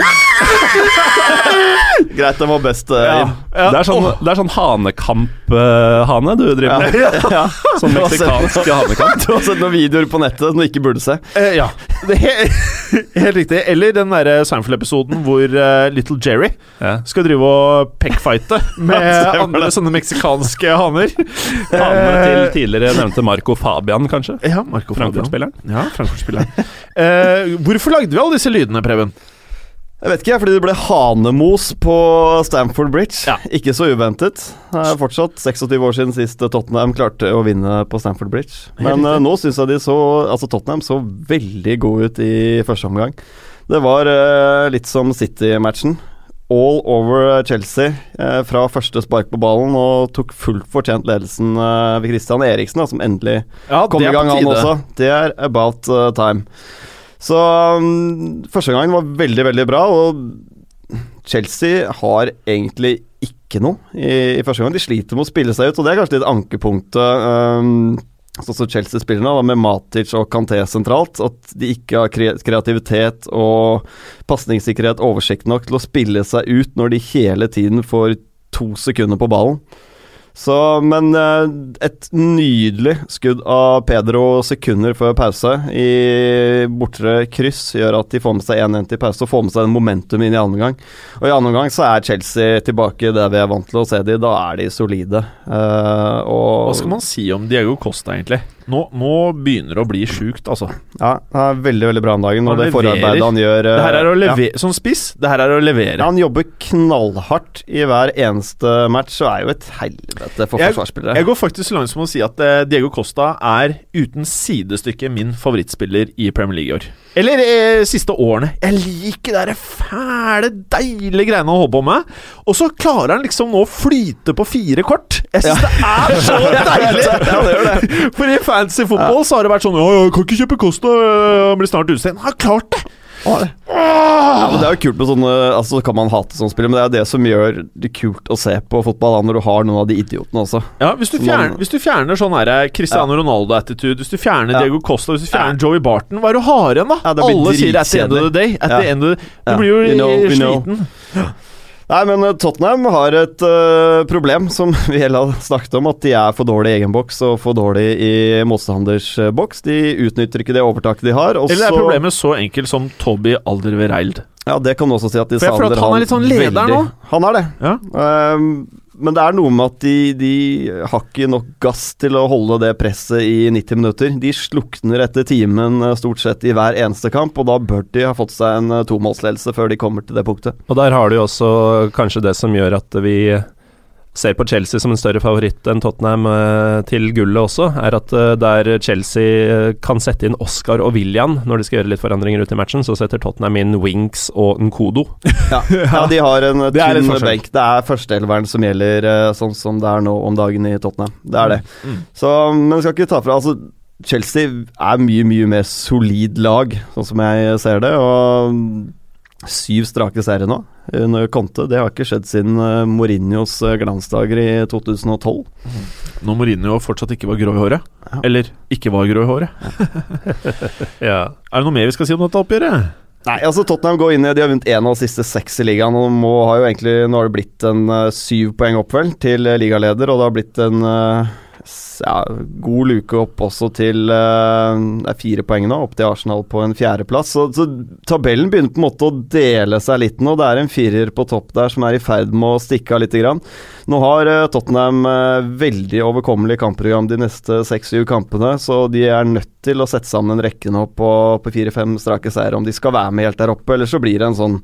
Greit, den var best. eh, Ja, ja. Det er sånn, det er sånn hanekamp-hane du driver med. ja. Sånn meksikansk hanekamp. Du har sett noen videoer på nettet som du ikke burde se. Eh, ja, det er he helt riktig. Eller den derre Seinfeld-episoden hvor eh, Little Jerry Ja. skal drive og peckfighte med Ja, stemmer andre det. sånne meksikanske haner. Hane til Eh, tidligere nevnte Marco Fabian, kanskje. Ja, Marco Fabian. Frankfurt-spilleren. Ja, Frankfurt-spilleren. eh, hvorfor lagde vi alle disse lydene, Preben? Jeg vet ikke, fordi det ble hanemos på Stamford Bridge. Ja. Ikke så uventet. Det er fortsatt 26 år siden sist Tottenham klarte å vinne på Stamford Bridge. Men eh, nå syns jeg de så Altså Tottenham så veldig gode ut i første omgang. Det var uh, litt som City-matchen. All over Chelsea eh, fra første spark på ballen og tok fullt fortjent ledelsen ved Christian Eriksen, da, som endelig Ja, Kom i gang, han også. Det er about uh, time. Så um, første gangen var veldig, veldig bra, og Chelsea har egentlig ikke noe i, i første gang. De sliter med å spille seg ut, og det er kanskje litt ankepunktet. Um, Sånn som Chelsea spiller nå, med Matic og Kanté sentralt. At de ikke har kreativitet og pasningssikkerhet oversikt nok til å spille seg ut når de hele tiden får to sekunder på ballen. Så, men eh, et nydelig skudd av Pedro sekunder før pause i bortre kryss gjør at de får med seg 1-1 til pause og får med seg en momentum inn i andre omgang. Og i andre omgang så er Chelsea tilbake der vi er vant til å se de. Da er de solide. Uh, og Hva skal man si om Diego Costa, egentlig? Nå, nå begynner det å bli sjukt, altså. Ja, det er veldig, veldig bra om dagen. Og det leverer. forarbeidet han gjør eh, Det her er å ja. Som spiss, det her er å levere. Ja, han jobber knallhardt i hver eneste match og er jo et helvete for Jeg- forsvarsspillere. Jeg går faktisk så langt som å si at uh, Diego Costa er uten sidestykke min favorittspiller i Premier League i år. Eller uh, siste årene. Jeg liker de fæle, deilige greiene han holder på med. Og så klarer han liksom nå å flyte på fire kort. Jeg syns det er så deilig! Ja, det gjør det. For i fancy fotball så har det vært sånn Ja, jeg kan ikke kjøpe Costa, han blir snart utestengt. Han har klart det! Ja, men Det er jo kult med sånne Altså så kan man hate sånne spillere, men det er det som gjør det kult å se på fotball, da, når du har noen av de idiotene også. Ja, hvis du, fjerner, man- hvis du fjerner sånn her Cristiano Ronaldo-attitude, hvis du fjerner Ja. Diego Costa, hvis du Ja. fjerner Joey Barton, hva er du har igjen, da? Ja, Alle sier at the end of the day. At Ja. the end of the, du Ja. blir jo know, we know. Nei, men eh, Tottenham har et uh, problem som vi har snakket om, at de er for dårlig i egen boks og for dårlig i motstanders eh, boks. De utnytter ikke det overtaket de har. Eller er problemet så enkelt som Toby reild Ja, det kan du også si at de For jeg føler at han er litt sånn leder veldig- nå. Han er det. Ja. Ehm, men det er noe med at de, de har ikke nok gass til å holde det presset i 90 minutter. De slukner etter timen eh, stort sett i hver eneste kamp, og da bør de ha fått seg en eh, tomålsledelse før de kommer til det punktet. Og der har du også kanskje det som gjør at vi ser på Chelsea som en større favoritt enn Tottenham eh, til gullet også, er at eh, der Chelsea eh, kan sette inn Oscar og William når de skal gjøre litt forandringer ut i matchen, så setter Tottenham inn Winks og Nkodo. Ja, ja de har en Det er tynn benk. Det er førsteelveren som gjelder sånn som det er nå om dagen i Tottenham. Det er det. Mm. Så, men vi skal ikke ta fra Altså, Chelsea er mye, mye mer solid lag, sånn som jeg ser det. Og syv strake seire nå under Conte. Det har ikke skjedd siden eh, Mourinhos eh, glansdager i 2012. Når Mourinho fortsatt ikke var grå i håret. Ja. Eller ikke var grå i håret. Ja. Er det noe mer vi skal si om dette oppgjøret? Nei, altså Tottenham går inn i De har vunnet én av de siste seks i ligaen. Og må, har jo egentlig, Nå har det blitt en uh, syv poeng opp vel til eh, ligaleder, og det har blitt en eh, s- ja, god luke opp også til eh, Det er fire poeng nå, opp til Arsenal på en fjerdeplass. Så, så tabellen begynner på en måte å dele seg litt nå. Det er en firer på topp der som er i ferd med å stikke av litt. grann. Nå har eh, Tottenham eh, veldig overkommelig kampprogram de neste seks-syv kampene, så de er nødt til å sette sammen en rekke nå på, på fire-fem strake seire om de skal være med helt der oppe, eller så blir det en sånn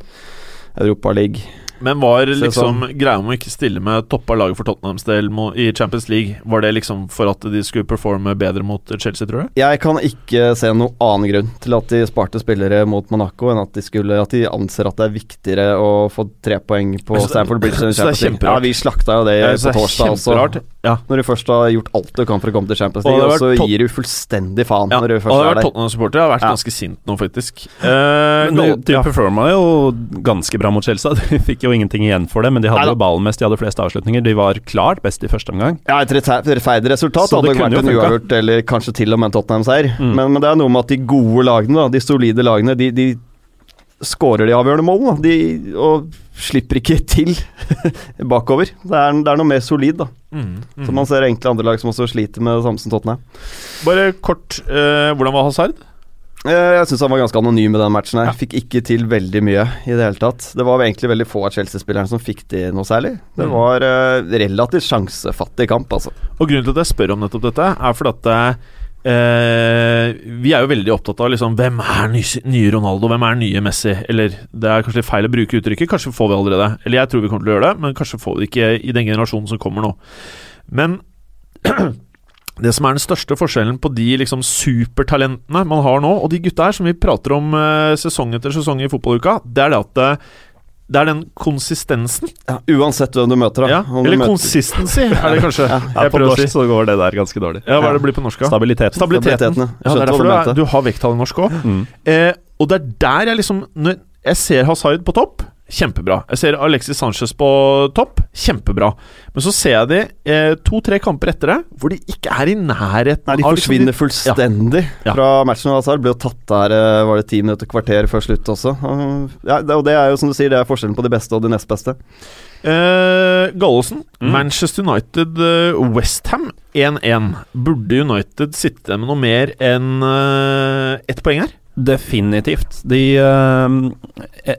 Europaliga. Men var liksom greia om å ikke stille med toppa laget for Tottenhams del i Champions League, var det liksom for at de skulle performe bedre mot Chelsea, tror du? Jeg kan ikke se noen annen grunn til at de sparte spillere mot Monaco, enn at de, skulle, at de anser at det er viktigere å få tre poeng på så- Stamford Bridge enn Champions League. Ja, vi slakta jo det på torsdag også. Ja. Når du først har gjort alt du kan for å komme til Champions League, og så gir du fullstendig faen Ja, når du og det først har vært. Tottenham-supporter. Jeg har vært Ja. ganske sint nå, faktisk. Eh, Men de, nå- de ja. performa jo ganske bra mot Chelsea. De fikk jo ingenting igjen for det, men de hadde Neida. jo ballen mest, de hadde flest avslutninger. De var klart best i første omgang. Ja, Et rettfer- rettferdig resultat Så hadde det vært en jo uavgjort, eller kanskje til og med en Tottenham-seier. Mm. Men, men det er noe med at de gode lagene, da, de solide lagene, de, de skårer de avgjørende målene. da. De, og slipper ikke til bakover. Det er, det er noe mer solid, da. Mm, mm. Så man ser enkelte andre lag som også sliter med det samme som Tottenham. Bare kort, eh, hvordan var Hazard? Eh, Jeg syns han var ganske anonym i den matchen. her Fikk ikke til veldig mye i det hele tatt. Det var egentlig veldig få av Chelsea-spillerne som fikk til noe særlig. Det Mm. var eh, relativt sjansefattig kamp, altså. Og Grunnen til at jeg spør om nettopp dette, er fordi at eh, vi er jo veldig opptatt av liksom, hvem er ny- nye Ronaldo, hvem er nye Messi? Eller det er kanskje litt feil å bruke uttrykket, kanskje får vi allerede. Eller jeg tror vi kommer til å gjøre det, men kanskje får vi det ikke i den generasjonen som kommer nå. Men det som er den største forskjellen på de liksom supertalentene man har nå, og de gutta her som vi prater om eh, sesong etter sesong i fotballuka, det er det at eh, det er den konsistensen. Ja, Uansett hvem du møter, da. Ja, eller møter- consistency, er det kanskje. Ja, jeg på norsk si. så går det der ganske dårlig. Ja, Hva er det blir på norsk? da? Stabiliteten. Stabiliteten. Stabiliteten, ja. Ja, det er derfor du, du er, du har vekttall i norsk òg. Mm. Eh, og det er der jeg liksom Når jeg ser Hazard på topp, kjempebra. Jeg ser Alexis Sanchez på topp, kjempebra. Men så ser jeg de eh, to-tre kamper etter det, hvor de ikke er i nærheten Nei, de av liksom forsvinner fullstendig Ja. fra matchen. Hazard ble jo tatt der eh, var det ti minutter, kvarter før slutt også. Og, Ja, og det er jo som du sier, det er forskjellen på de beste og de nest beste. Eh, Gallosen, Mm. Manchester United, uh, Westham 1-1. Burde United sitte med noe mer enn uh, ett poeng her? Definitivt. De eh,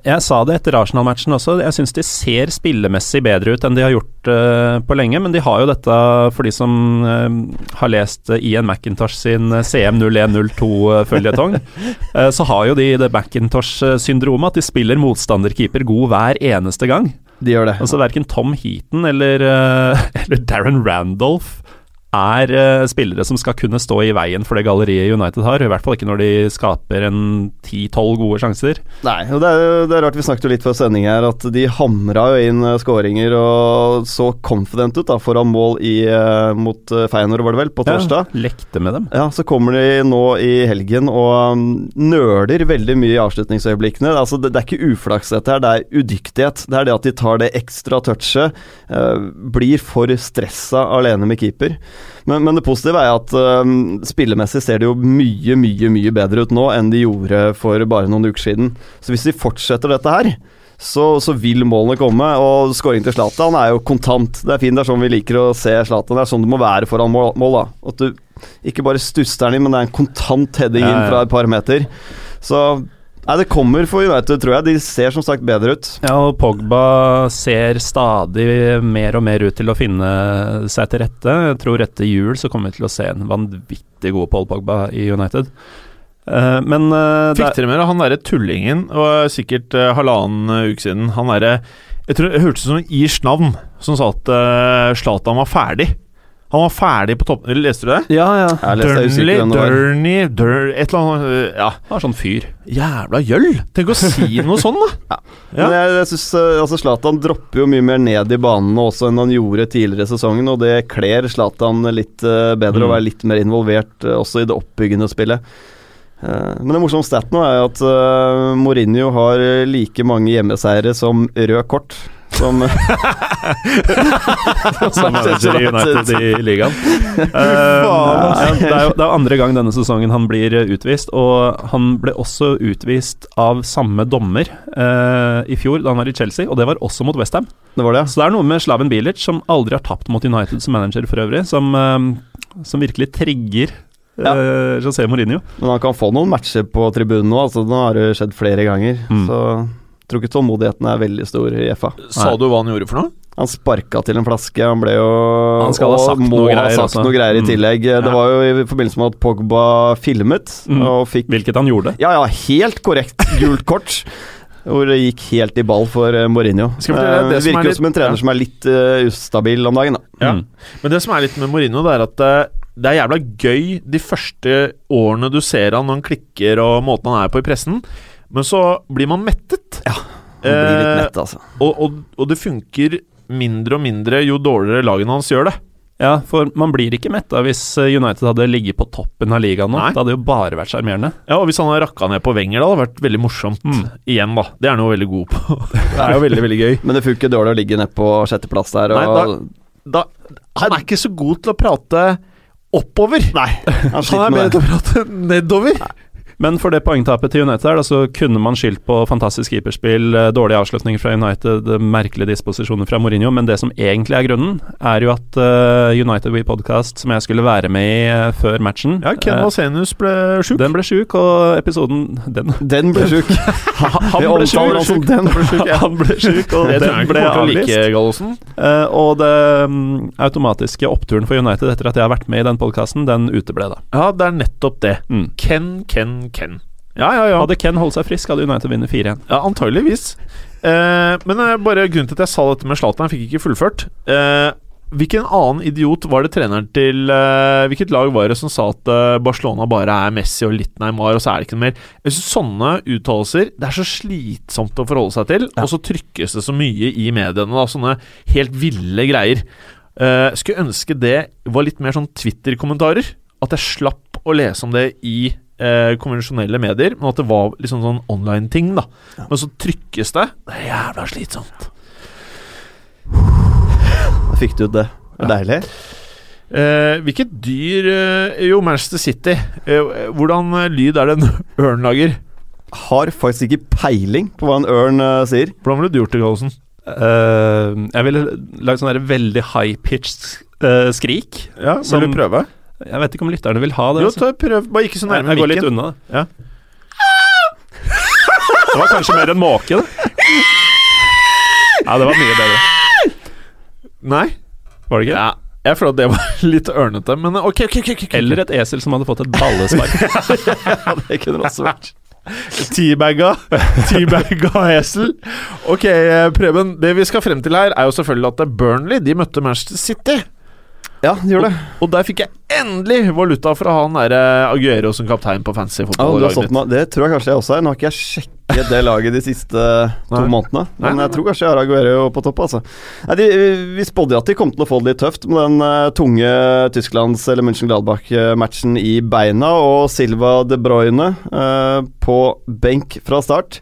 jeg, sa det etter Arsenal-matchen også, jeg syns de ser spillemessig bedre ut enn de har gjort eh, på lenge, men de har jo dette, for de som eh, har lest Ian McIntosh sin eh, CM0102-føljetong, eh, så har jo de det McIntosh-syndromet, at de spiller motstanderkeeper god hver eneste gang. De gjør det. Altså Verken Tom Heaton eller, eller Darren Randolph er uh, spillere som skal kunne stå i veien for det galleriet United har. I hvert fall ikke når de skaper en 10-12 gode sjanser. Nei, og det er, det er rart vi snakket jo litt før sending her, at de hamra jo inn uh, skåringer og så confident ut da, foran mål i, uh, mot Feyenoord, var det vel, på torsdag. Ja, lekte med dem. Ja, så kommer de nå i helgen og um, nøler veldig mye i avslutningsøyeblikkene. Altså, det, det er ikke uflaks dette her, det er udyktighet. Det er det at de tar det ekstra touchet. uh, blir for stressa alene med keeper. Men, men det positive er at um, spillemessig ser det jo mye, mye, mye bedre ut nå enn de gjorde for bare noen uker siden. Så hvis de fortsetter dette her, så, så vil målene komme. Og skåring til Zlatan er jo kontant. Det er fint, det er sånn vi liker å se Zlatan. Det er sånn det må være foran mål. mål da. At du ikke bare stusser den inn, men det er en kontant heading inn fra et par meter. Så Nei, det kommer for United, tror jeg. De ser som sagt bedre ut. Ja, og Pogba ser stadig mer og mer ut til å finne seg til rette. Jeg tror etter jul så kommer vi til å se en vanvittig god Paul Pogba i United. Uh, men uh, Fikk dere med han derre tullingen, og sikkert uh, halvannen uke siden Han derre Jeg tror det hørtes ut som en irsk navn som sa at Zlatan var ferdig. Han var ferdig på toppen. Leste du det? Ja, ja. Durnley, Durney, Dur, Et eller annet Ja. Han var sånn fyr. Jævla gjøll! Tenk å si noe sånn, da. Ja. Ja. Men jeg, jeg synes, øh, altså Zlatan dropper jo mye mer ned i banen også enn han gjorde tidligere i sesongen, og det kler Zlatan litt uh, bedre mm. å være litt mer involvert uh, også i det oppbyggende spillet. Uh, men det morsomme stat nå er at Mourinho har like mange hjemmeseiere som rød kort som Som manager i United i ligaen. Uh, det, er jo, det er andre gang denne sesongen han blir utvist, og han ble også utvist av samme dommer uh, i fjor da han var i Chelsea, og det var også mot Westham. Det var det. Så det er noe med Slaven Bilic, som aldri har tapt mot United som manager for øvrig, som, uh, som virkelig trigger ja. José Mourinho. Men han kan få noen matcher på tribunen nå, altså nå har det skjedd flere ganger. Mm. Så tror ikke tålmodigheten er veldig stor i FA. Sa du hva han gjorde for noe? Han sparka til en flaske. Han ble jo Han skal ha sagt noe greier, ha sagt noe greier i mm. tillegg. Mm. Det var jo i forbindelse med at Pogba filmet. Mm. Fikk, Hvilket han gjorde. Ja, ja, helt korrekt gult kort. hvor det gikk helt i ball for uh, Mourinho. Det, det virker jo som en trener ja. som er litt uh, ustabil om dagen. Da. Ja. Mm. Men det som er litt med Mourinho, det er at uh, det er jævla gøy de første årene du ser han når han klikker og måten han er på i pressen. Men så blir man mettet. Ja, man blir litt mettet mett, altså. Og, og, og, det funker mindre og mindre jo dårligere lagene hans gjør det. Ja, for man blir ikke metta hvis eh, United hadde ligget på toppen av ligaen nå. Nei. Det hadde jo bare vært sjarmerende. Ja, og hvis han hadde rakka ned på Wenger, da hadde det vært veldig morsomt mm. igjen, da. Det er han jo veldig god på. det er jo veldig, veldig gøy. Men det funker dårlig å ligge ned på sjetteplass der. Og... Nei, da, da, han er ikke så god til å prate oppover. Nei, han, han er bedre til å prate nedover. Nei. Men for det poengtapet til United her, da, så kunne man skyldt på fantastisk keeperspill, dårlige dårlig avslutning fra United, merkelige disposisjoner fra Mourinho, men det som egentlig er grunnen, er jo at uh, United We Podcast, som jeg skulle være med i uh, før matchen Ja, Ken Vasenius ble sjuk. Den ble sjuk, og episoden Den, den ble sjuk. han, ble sjuk. Som den ble sjuk ja. han ble sjuk, og det den ble avlyst. Like, uh, og det um, automatiske oppturen for United etter at jeg har vært med i den podkasten, den uteble, da. Ja, det er nettopp det. Mm. Ken, Ken, Ken. Ja, ja, ja. Hadde Ken holdt seg frisk, hadde United vunnet 4-1. Ja, antageligvis. Eh, men eh, bare grunnen til at jeg sa dette med Zlatan, jeg fikk ikke fullført. Eh, hvilken annen idiot var det treneren til uh, Hvilket lag var det som sa at uh, Barcelona bare er Messi og litt Neymar, og så er det ikke noe mer? Jeg synes Sånne uttalelser Det er så slitsomt å forholde seg til, ja. og så trykkes det så mye i mediene. Da, sånne helt ville greier. Uh, skulle ønske det var litt mer sånn Twitter-kommentarer. At jeg slapp å lese om det i eh, konvensjonelle medier, men at det var liksom sånn online-ting, da. Ja. Men så trykkes det. Det er jævla slitsomt. Da fikk du ut det. er deilig. Eh, hvilket dyr eh, Jo, Manchester City. Eh, hvordan eh, lyd er det en ørn lager? Har faktisk ikke peiling på hva en ørn uh, sier. Hvordan ville du gjort det, Gallosen? Uh, jeg ville lagd sånn veldig high-pitched uh, skrik. Ja, Vil du prøve? Jeg vet ikke om lytterne vil ha det. Jo, ta, prøv. Bare ikke så nærme mikken. Jeg går litt unna. Ja. Det var kanskje mer en måke, det. Ja, det var mye bedre. Nei. Var det ikke? Ja. Jeg føler at det var litt ørnete, men ok, ok, ok, okay. Eller et esel som hadde fått et ballespark. ja, det kunne det også vært. Teabagga. Teabagga esel. Ok, eh, Preben. Det vi skal frem til her, er jo selvfølgelig at Burnley de møtte Manchester City. Ja, de gjør det. Og, og, der fikk jeg endelig valuta fra han der eh, Aguero som kaptein på fantasy fotball. Ja, det tror jeg kanskje jeg også er. Nå har ikke jeg sjekket det laget de siste to månedene. Men nei, jeg tror kanskje jeg har Aguero på topp, altså. Nei, de, vi spådde at de kom til å få det litt tøft med den uh, tunge Tysklands- eller München-Gladbach-matchen i beina, og Silva de Bruyne uh, på benk fra start.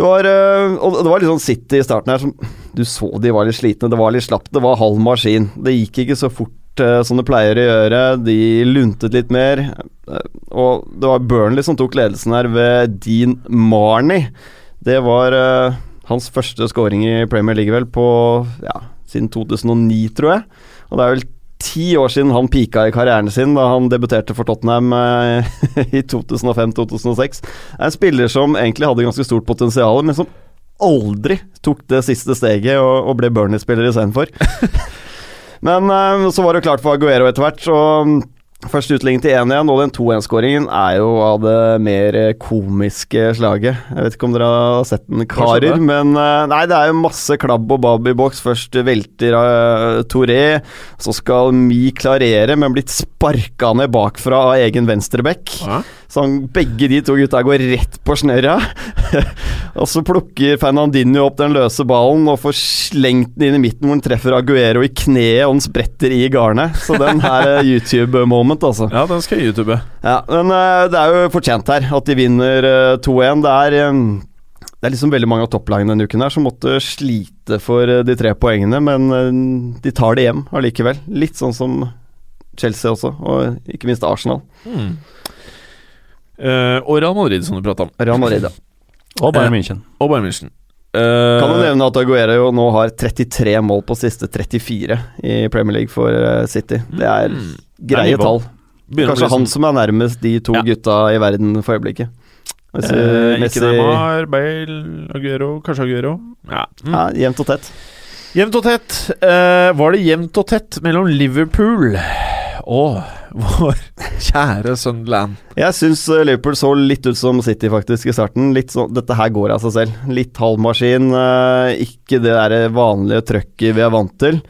Det var, uh, og det var litt sånn City i starten her som Du så de var litt slitne, det var litt slapt, det var halv maskin. Det gikk ikke så fort uh, som det pleier å gjøre, de luntet litt mer. Uh, og det var Burnley som tok ledelsen her ved Dean Marnie. Det var hans første scoring i Premier League vel på ja, siden 2009, tror jeg. Og det er vel ti år siden han pika i karrieren sin da han debuterte for Tottenham eh, i 2005-2006. En spiller som egentlig hadde ganske stort potensial, men som aldri tok det siste steget og, og ble Burnley-spiller istedenfor. men eh, så var det klart for Aguero etter hvert, og Først utligning til 1-1, og den 2-1-skåringen er jo av det mer komiske slaget. Jeg vet ikke om dere har sett den, karer, men eh, Nei, det er jo masse klabb og babb i boks. Først velter uh, Touré, så skal Mi klarere, men blitt sparka ned bakfra av egen venstrebekk. Ja. Så han, begge de to gutta går rett på snørra. og så plukker Fernandinho opp den løse ballen og får slengt den inn i midten, hvor han treffer Aguero i kneet og den spretter i garnet. Så den her YouTube-moment, altså. Ja, den skal jeg YouTube. Ja, men uh, det er jo fortjent her at de vinner uh, 2-1. Det er det er liksom veldig mange av topplagene denne uken her som måtte slite for de tre poengene, men de tar det hjem allikevel. Litt sånn som Chelsea også, og ikke minst Arsenal. Mm. Uh, og Real Madrid, som du prata om. Real Madrid, ja. Og Bayern München. Uh, og Bayern München. Uh, kan du nevne at Aguero nå har 33 mål på siste 34 i Premier League for City. Det er mm. greie tall. Kanskje han som er nærmest de to ja. gutta i verden for øyeblikket. Messi, uh, Messi. Ikke Neymar, Bale, Aguero, kanskje Aguero. Ja, mm. ja Jevnt og tett. Jevnt og tett. var det jevnt og tett mellom Liverpool og vår kjære Sunderland. Jeg syns eh, Liverpool så litt ut som City faktisk i starten. Litt så, dette her går av seg selv. Litt halvmaskin, eh, ikke det der vanlige trøkket vi er vant til.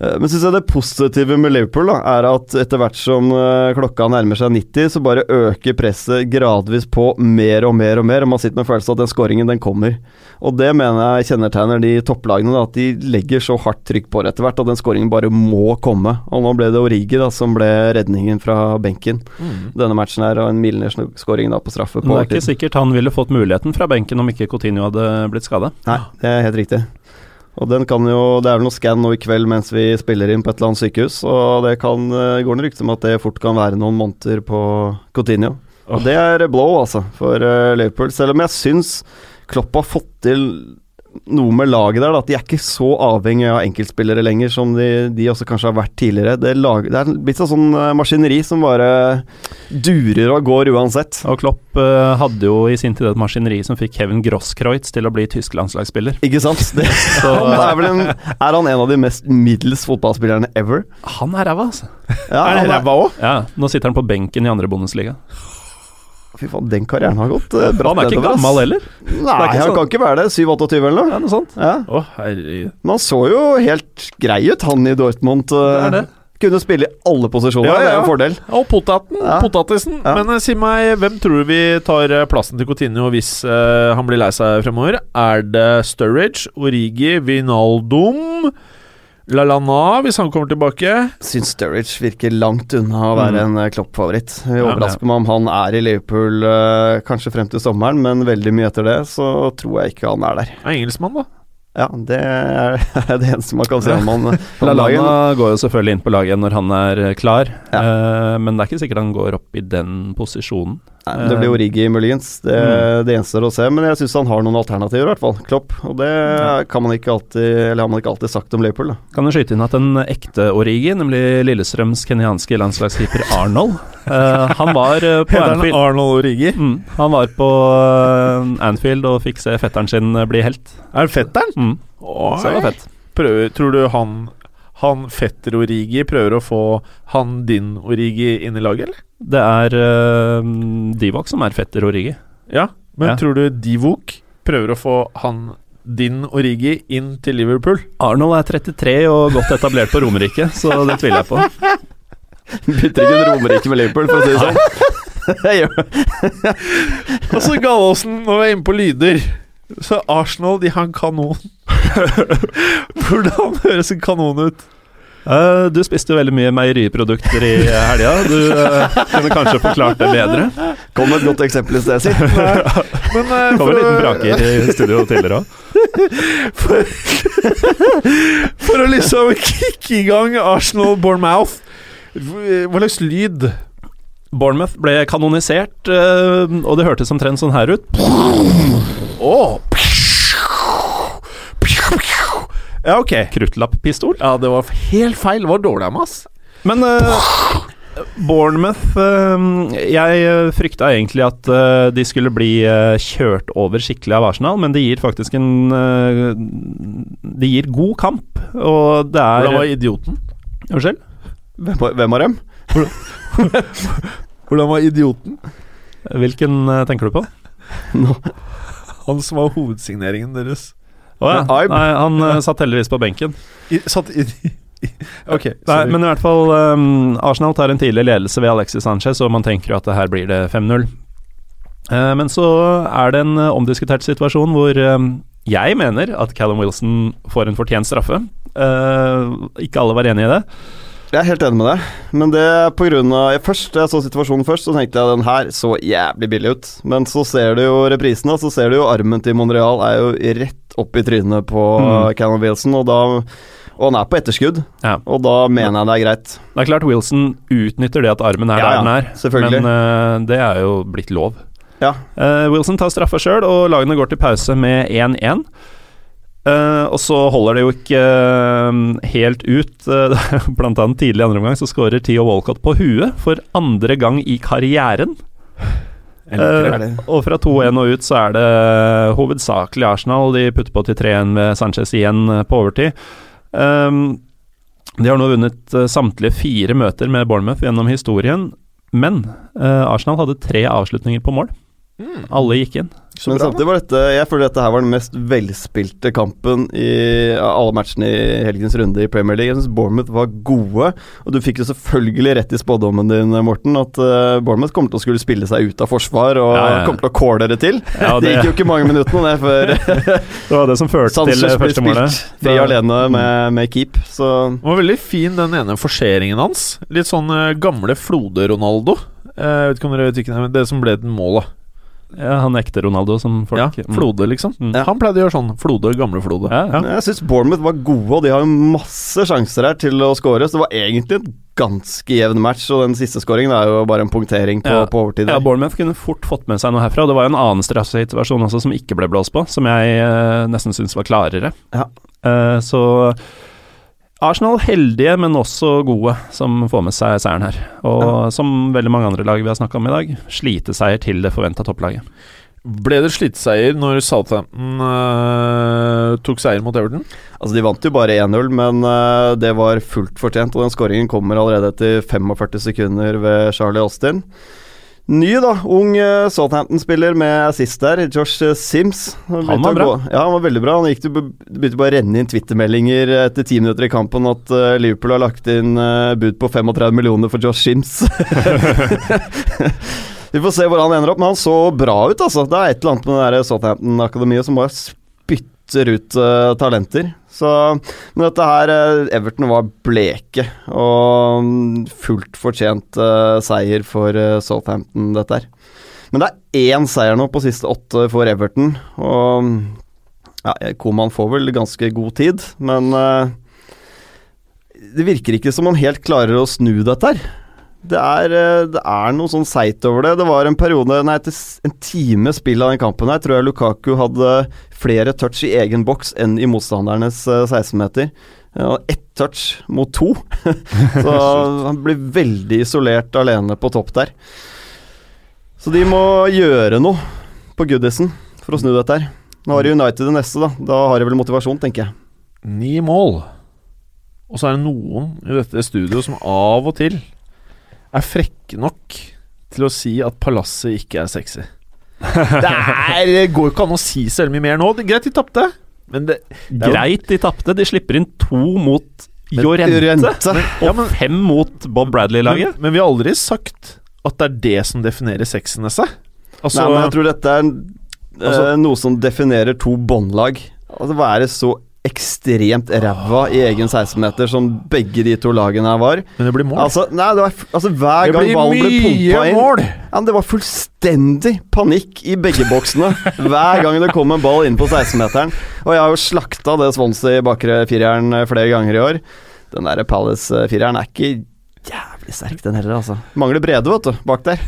Eh, men synes jeg det positive med Liverpool da, er at etter hvert som klokka nærmer seg 90, så bare øker presset gradvis på mer og mer og mer, og man sitter med følelsen at den skåringen den kommer. Og det mener jeg kjennetegner de topplagene, da, at de legger så hardt trykk på det etter hvert at den skåringen bare må komme. Og nå ble det Origi da, som ble redningen fra benken mm. denne matchen her, og en Milner-skåring på straffe. På det er ikke sikkert han ville fått muligheten fra benken om ikke Coutinho hadde blitt skada. Nei, det er helt riktig. Og den kan jo, Det er vel noe scan nå i kveld mens vi spiller inn på et eller annet sykehus, og det kan, eh, går det rykter om at det fort kan være noen måneder på Coutinho. Og det er blow, altså, for uh, Liverpool. Selv om jeg syns Klopp har fått til noe med laget der, da, at de er ikke så avhengig av enkeltspillere lenger som de, de også kanskje har vært tidligere. Det, lag, det er blitt sånn, sånn eh, maskineri som bare durer og går uansett. Og Klopp uh, hadde jo i sin tid et maskineri som fikk Kevin Grosskreutz til å bli tysk landslagsspiller. Ikke sant? Det, så, er, en, er, han en av de mest middels fotballspillerne ever? Han er ræva, altså. Ja, er han ræva òg? Ja, nå sitter han på benken i andre Bundesliga. Fy faen, den karrieren har gått uh, bra. Han er ikke gammel heller? Nei, han sånn. kan ikke være det. 7-28 eller noe. Ja, noe sånt. Ja. Oh, Men han så jo helt grei ut, han i Dortmund. Uh, det det. Kunne spille i alle posisjoner, ja, ja. det er en fordel. Og potaten, potatisen. Men uh, si meg, hvem tror vi tar plassen til Coutinho hvis han blir lei seg fremover? Er det Sturridge, Origi, Vinaldum? LaLana, hvis han kommer tilbake. Syns Sturridge virker langt unna å være mm. en eh, Klopp-favoritt. Jeg overrasker meg om han er i Liverpool uh, kanskje frem til sommeren, men veldig mye etter det så tror jeg ikke han er der. Er engelskmann, da? Ja, det er det eneste man kan si om han. LaLana går jo selvfølgelig inn på laget når han er klar, ja. men det er ikke sikkert han går opp i den posisjonen. Nei, det blir Origi, muligens. Det, mm. det gjenstår å se. Men jeg syns han har noen alternativer, i hvert fall. Klopp. Og det kan man ikke alltid Eller har man ikke alltid sagt om Liverpool. Da. Kan du skyte inn at en ekte Origi, nemlig Lillestrøms kenyanske landslagskeeper Arnold uh, Han var uh, på Anfield Arnold Origi? Mm, han var på uh, Anfield og fikk se fetteren sin bli helt. Er det fetteren? Mm. Så det var fett. Prøver, tror du han han fetter Origi prøver å få han din Origi inn i laget, eller? Det er uh, Divok som er fetter Origi. Ja, men ja. tror du Divok prøver å få han din Origi inn til Liverpool? Arnold er 33 og godt etablert på Romerike, så det tviler jeg på. Bytter ikke en Romerike med Liverpool, for å si det sånn. og så Gallosen, når vi er inne på lyder Så Arsenal, de har en kanon. Hvordan høres en kanon ut? Uh, du spiste jo veldig mye meieriprodukter i helga. Du uh, kunne kanskje forklart det bedre? Kom med et godt eksempel i sted, si. Men, uh, Kom en liten braker i studio tidligere òg. For, for, å liksom kicke i gang Arsenal Bournemouth, hva slags lyd? Bournemouth ble kanonisert, og det hørtes omtrent sånn her ut. Oh. Ja, ok. Kruttlapppistol? Ja, det var helt feil. Det var dårlig av meg, ass. Men uh, Bournemouth uh, Jeg frykta egentlig at uh, de skulle bli kjørt over skikkelig av Arsenal, men de gir faktisk en De gir god kamp, og det er Hvordan var idioten? Unnskyld? Hvem, hvem av dem? Hvordan var idioten? Hvilken tenker du på? No. Han som var hovedsigneringen deres. Å ja. Nei, han satt heldigvis på benken. I, satt i Ok, Nei, men i hvert fall um, Arsenal tar en tidlig ledelse ved Alexis Sanchez, og man tenker jo at her blir det 5-0. Uh, men så er det en uh, omdiskutert situasjon hvor um, jeg mener at Callum Wilson får en fortjent straffe. Uh, ikke alle var enig i det. Jeg er helt enig med deg, men det er på grunn av Først jeg så situasjonen først, så tenkte jeg den her så jævlig billig ut. Men så ser du jo reprisene, så ser du jo armen til Monreal er jo rett opp i trynet på mm. Cannon Wilson, og da og han er på etterskudd, ja. og da mener jeg det er greit. Det er klart Wilson utnytter det at armen er ja, der den er, men uh, det er jo blitt lov. Ja. Uh, Wilson tar straffa sjøl, og lagene går til pause med 1-1. Uh, og så holder det jo ikke helt ut. blant annet tidlig i andre omgang så skårer Theo Walcott på huet for andre gang i karrieren. og fra 2-1 og ut så er det hovedsakelig Arsenal. De putter på til 3-1 med Sanchez igjen på overtid. Um, de har nå vunnet uh, samtlige fire møter med Bournemouth gjennom historien, men uh, Arsenal hadde tre avslutninger på mål. Mm. Alle gikk inn. Så Men samtidig var dette Jeg føler dette her var den mest velspilte kampen i alle matchene i helgens runde i Premier League. Jeg syns Bournemouth var gode, og du fikk jo selvfølgelig rett i spådommen din, Morten, at uh, Bournemouth kommer til å skulle spille seg ut av forsvar og ja, ja. kommer til å kåle dere til. Ja, det, det, gikk jo ikke mange minuttene, det, før Det var det som førte til første målet. Fri alene med, med keep, så Det var veldig fin, den ene forseringen hans. Litt sånn uh, gamle Flode-Ronaldo. Uh, vet ikke om dere vet hvilken det, det som ble den målet. Ja, Han ekte Ronaldo som folk Ja, mm. Flode, liksom. Mm. Ja. Han pleide å gjøre sånn. Flode, gamle Flode. Ja, ja. Jeg syns Bournemouth var gode, og de har jo masse sjanser her til å skåre. Så det var egentlig en ganske jevn match, og den siste skåringen er jo bare en punktering på, på overtid. Ja, Bournemouth kunne fort fått med seg noe herfra. Og det var jo en annen straffesituasjon også som ikke ble blåst på, som jeg eh, nesten syns var klarere. Ja. Eh, så Arsenal heldige, men også gode, som får med seg seieren her. Og ja. som veldig mange andre lag vi har snakka om i dag, sliteseier til det forventa topplaget. Ble det sliteseier når Southampton uh, tok seier mot Everton? Altså De vant jo bare 1-0, men uh, det var fullt fortjent. Og den skåringen kommer allerede etter 45 sekunder ved Charlie Austin. Ny, da. Ung uh, Southampton-spiller med assist der. Josh uh, Sims. Han, han var bra. Ja, han var veldig bra. Han gikk til, begynte bare å renne inn Twitter-meldinger etter ti minutter i kampen at Liverpool har lagt inn bud på 35 millioner for Josh Sims. Vi får se hvor han ender opp, men han så bra ut, altså. Det er et eller annet med det Southampton-akademiet som bare spytter ut talenter. Så, men dette her eh, Everton var bleke, og fullt fortjent uh, seier for uh, Southampton, dette her. Men det er én seier nå på siste åtte for Everton, og ja, Koman får vel ganske god tid, men uh, det virker ikke som han helt klarer å snu dette her. Det er, det er, noe sånn seigt over det. Det var en periode, nei, en time spill av den kampen her, tror jeg Lukaku hadde flere touch i egen boks enn i motstandernes 16-meter. Uh, Ett touch mot to. så han blir veldig isolert alene på topp der. Så de må gjøre noe på Goodison for å snu dette her. Nå har de United det neste, da. Da har de vel motivasjon, tenker jeg. Ni mål. Og så er det noen i dette studioet som av og til er frekke nok til å si at palasset ikke er sexy. Det, er, det går jo ikke an å si så mye mer nå. Det, greit, de tapte. Men det, det Greit, de tapte. De slipper inn to mot Jorente, og fem mot Bob Bradley-laget. Men, men, vi har aldri sagt at det er det som definerer sexen Altså, Nei, men jeg tror dette er altså, eh, noe som definerer to båndlag. Altså være så ekstremt ræva i egen 16-meter, som begge de to lagene her var. Men det blir mål. Altså, nei, det var, altså Hver gang ballen ble pumpa inn mål. Ja, Det var fullstendig panikk i begge boksene hver gang det kom en ball inn på 16-meteren. Og jeg har jo slakta det Swansea bakre fireren flere ganger i år. Den der Palace-fireren er ikke jævlig veldig sterk, den heller, altså. Mangler Brede, vet du, bak der.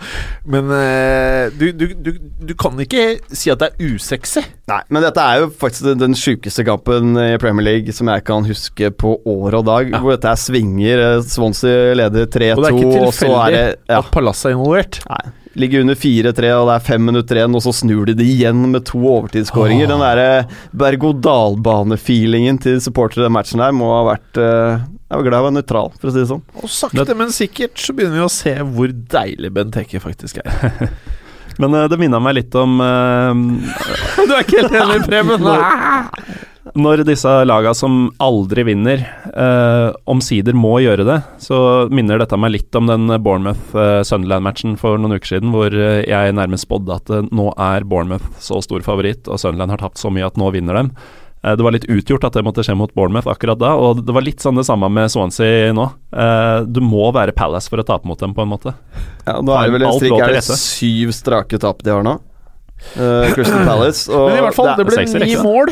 Men uh, du, du, du, du kan ikke si at det er usexy. Nei, men dette er jo faktisk den, den sjukeste kampen i Premier League som jeg kan huske på år og dag. Ja. Hvor dette er svinger. eh, Swansea leder 3-2, Og er og så er det tilfeldig ja, at Palasset er involvert. Nei. Ligger under 4-3, og det er fem minutter igjen, og så snur de det igjen med to overtidsskåringer. Den derre berg-og-dal-bane-feelingen til supportere i den matchen her må ha vært uh, Jeg var glad jeg var nøytral, for å si det sånn. Og sakte, men sikkert så begynner vi å se hvor deilig Benteke faktisk er. Men uh, det minna meg litt om uh, du er ikke helt enig, Preben? Når disse laga som aldri vinner, eh, omsider må gjøre det, så minner dette meg litt om den Bournemouth-Sunderland-matchen for noen uker siden, hvor eh, jeg nærmest spådde at eh, nå er Bournemouth så stor favoritt, og Sunderland har tapt så mye at nå vinner dem. Eh, det var litt utgjort at det måtte skje mot Bournemouth akkurat da, og det var litt sånn det samme med Swansea nå. Eh, du må være Palace for å tape mot dem, på en måte. Ja, Nå er det vel en Alt strik lå til Er det syv strake tap de har nå? Uh, Crystal Palace. Og Men i hvert fall, det, det ble ni mål,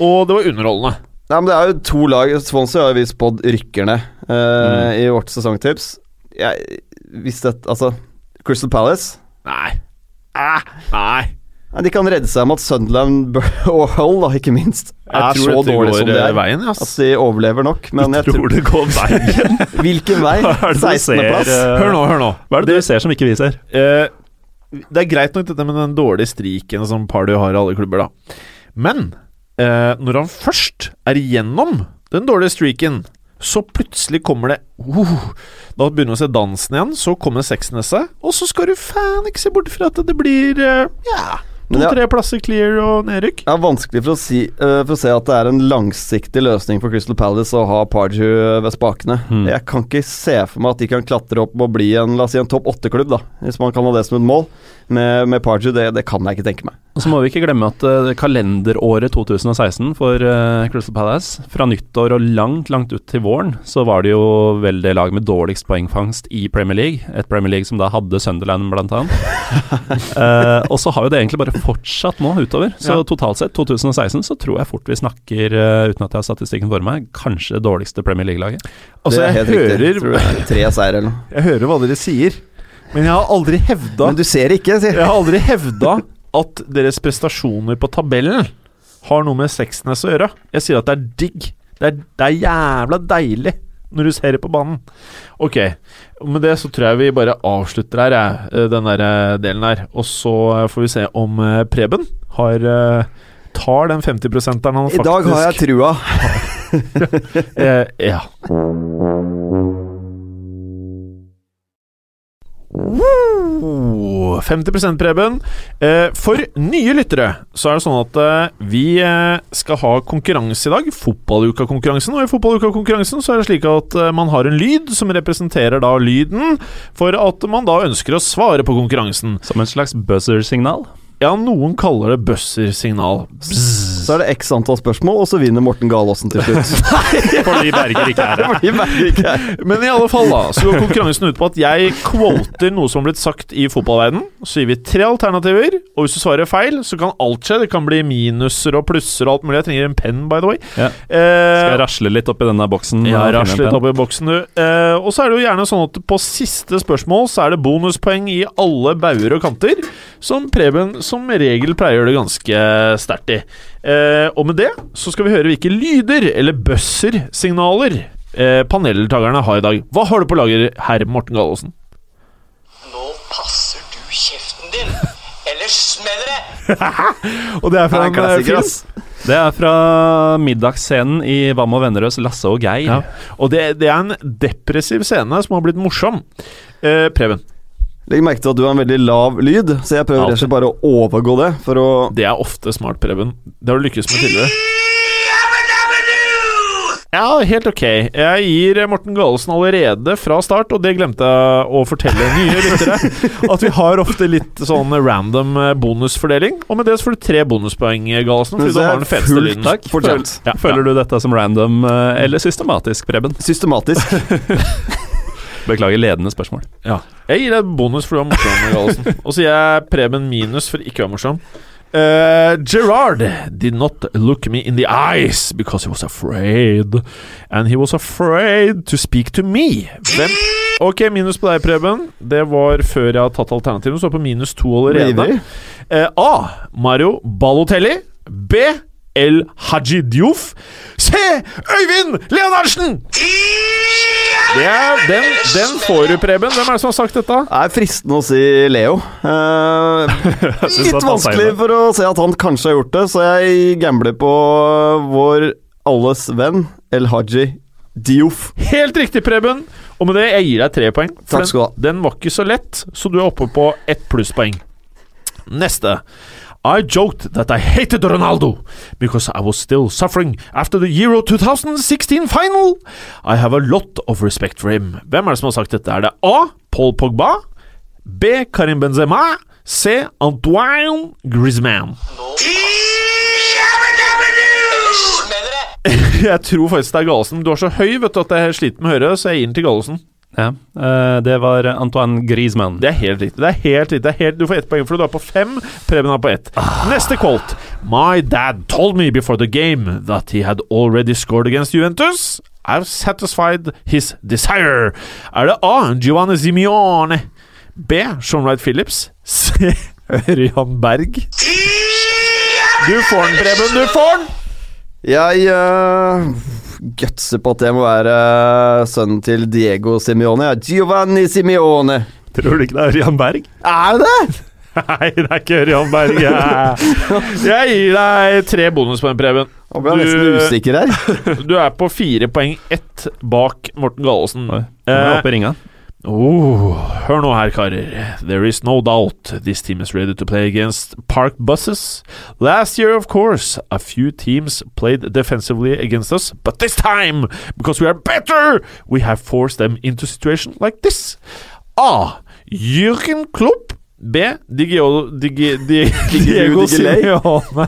og det var underholdende. Nei, men det er jo to lag Swansea har jo vi spådd rykker ned eh, Mm. i vårt sesongtips. Jeg, visste et altså Crystal Palace Nei. Ah, nei. Nei, De kan redde seg med at Sunderland og Hull, da, ikke minst, Jeg er tror så dårlig går som de eh, er. veien, At de overlever nok. Men jeg tror det går veien. Hvilken vei? Hva er det du ser, 16.-plass? eh, Hør nå, hør nå. Hva er det du ser som ikke vi ser? Uh, det er greit nok dette med den dårlige striken som Party har i alle klubber, da. Men eh, når han først er igjennom den dårlige streaken, så plutselig kommer det uh, Da begynner vi å se dansen igjen, så kommer Sexnesset, og så skal du faen ikke se bort fra at det blir uh, yeah, to-tre plasser clear og nedrykk. Det er vanskelig for å, si, uh, for å se at det er en langsiktig løsning for Crystal Palace å ha Pardew ved spakene. Mm. Jeg kan ikke se for meg at de kan klatre opp og bli en La oss si en topp åtte-klubb, hvis man kan ha det som et mål. Med, med Pardew, det, det kan jeg ikke tenke meg. Og så må vi ikke glemme at uh, kalenderåret 2016 for uh, Crystal Palace Fra nyttår og langt, langt ut til våren så var det jo vel det lag med dårligst poengfangst i Premier League. Et Premier League som da hadde Sunderland, blant annet. uh, og så har jo det egentlig bare fortsatt nå utover. Så Ja. totalt sett, 2016, så tror jeg fort vi snakker, uten at jeg har statistikken for meg, kanskje det dårligste Premier League-laget. Altså, det jeg helt riktig. hører, Tror det er tre seier eller noe. jeg hører hva dere sier, men jeg har aldri hevda Men du ser ikke, sier Jeg har aldri hevda at deres prestasjoner på tabellen har noe med Sexnes å gjøre. Jeg sier at det er digg. Det er, det er jævla deilig når du ser det på banen. Ok, med det så tror jeg vi bare avslutter her, jeg, eh, den der eh, delen her. Og så eh, får vi se om Preben har tar den 50%-en han I faktisk dag har jeg trua. ja. Ja. Woo! 50 Preben. Eh, for nye lyttere så er det sånn at eh, vi eh, skal ha konkurranse i dag. Fotballuka-konkurransen. Og i Fotballuka-konkurransen så er det slik at man har en lyd som representerer da lyden, for at man da ønsker å svare på konkurransen. Som en slags buzzer-signal. Ja, noen kaller det buzzer-signal. Så er det x antall spørsmål, og så vinner Morten Galaasen til slutt. Fordi Berger ikke er her. Berger ikke er Men i alle fall da Så går konkurransen ut på at jeg quoter noe som har blitt sagt i fotballverden. Så gir vi tre alternativer Og hvis du svarer feil, så kan alt skje. Det kan bli minuser og plusser og alt mulig. Jeg trenger en penn, by the way. Ja. eh, Skal jeg rasle litt oppi denne boksen? ja, rasle litt oppi boksen du. Eh, Og så er det jo gjerne sånn at på siste spørsmål Så er det bonuspoeng i alle bauer og kanter Som Preben som regel pleier å gjøre det ganske sterkt i eh, Og med det så skal vi høre hvilke lyder Eller buzzer-signaler eh, Paneldeltakerne har i dag Hva har du på lager, herr Morten Gallosen? Nå passer du kjeften din, ellers smeller det! Og det er fra Det er en eh, klassiker, film. Det er fra middagsscenen i Hva med Vennerøs, Lasse og Geir. Ja. Og det, det er en depressiv scene som har blitt morsom. Eh, Preben, Legg merke til at du har en veldig lav lyd, så jeg prøver og bare å overgå det for å det er ofte smart, Preben. Det har du lykkes med tidligere. Ja, helt ok. Jeg gir Morten Galesen allerede fra start, og det glemte jeg å fortelle nye lyttere, at vi har ofte litt sånn random eh, bonusfordeling. Og med det så får du tre bonuspoeng, Galesen, fordi du har den feteste lyden. Takk. Føler, Ja, Føler du dette som random eh, eller systematisk, Preben? Systematisk. Beklager ledende spørsmål. Ja. Jeg gir deg bonus for du var morsom, Og så gir jeg Preben minus for ikke å være morsom. Uh, Gerard did not look me in the eyes because he was afraid. And he was afraid to speak to me. Hvem? Ok, minus på deg, Preben. Det var før jeg har tatt alternativene. Så på minus to allerede. Eh, A. Mario Balotelli. B. El Haji Diouf. Se! Øyvind Leonardsen! Det er, den, den får du, Preben. Hvem er det som har sagt dette? Det er fristende å si Leo. Eh, litt vanskelig for å se at han kanskje har gjort det, så jeg gambler på vår alles venn El Haji Diouf. Helt riktig, Preben. Og med det, jeg gir deg tre poeng. For Takk skal du ha. den, den var ikke så lett, så du er oppe på ett plusspoeng. Neste. I joked that I hated Ronaldo because I was still suffering after the Euro 2016 final. I have a lot of respect for him. Hvem er det som har sagt dette? Er det A. Paul Pogba? B. Karim Benzema? C. Antoine Griezmann? Jeg tror faktisk det er Gallosen. Du er så høy vet du, at jeg sliter med å høre, så jeg gir den til Gallosen. Ja, eh, det var Antoine Griezmann. Det er helt riktig. det er helt riktig det er helt, Du får ett poeng, for du er på fem. Preben er på ett. Neste colt. My dad told me before the game that he had already scored against Juventus. I've satisfied his desire. Er det A. Giovanni Simione. B. Sean Wright Phillips. C. Ørjan Berg. Du får den, Preben. Du får den! Jeg uh, gutser på at det må være eh, sønnen til Diego Simione. Giovanni Simione. Tror du ikke det er Ørjan Berg? Er det det? Nei, det er ikke Ørjan Berg. Jeg gir deg tre bonuspoeng, Preben. Nå ble jeg nesten usikker her. Du er på fire poeng, ett bak Morten Gallosen. Oi, nå er oppe i ringa. Oh, hør nå her, karer. There is no doubt this team is ready to play against park buses. Last year, of course, a few teams played defensively against us, but this time, because we are better, we have forced them into situations situation like this. A. Jürgen Klopp. B. Digio, Digi, Di, Diego. Simeone.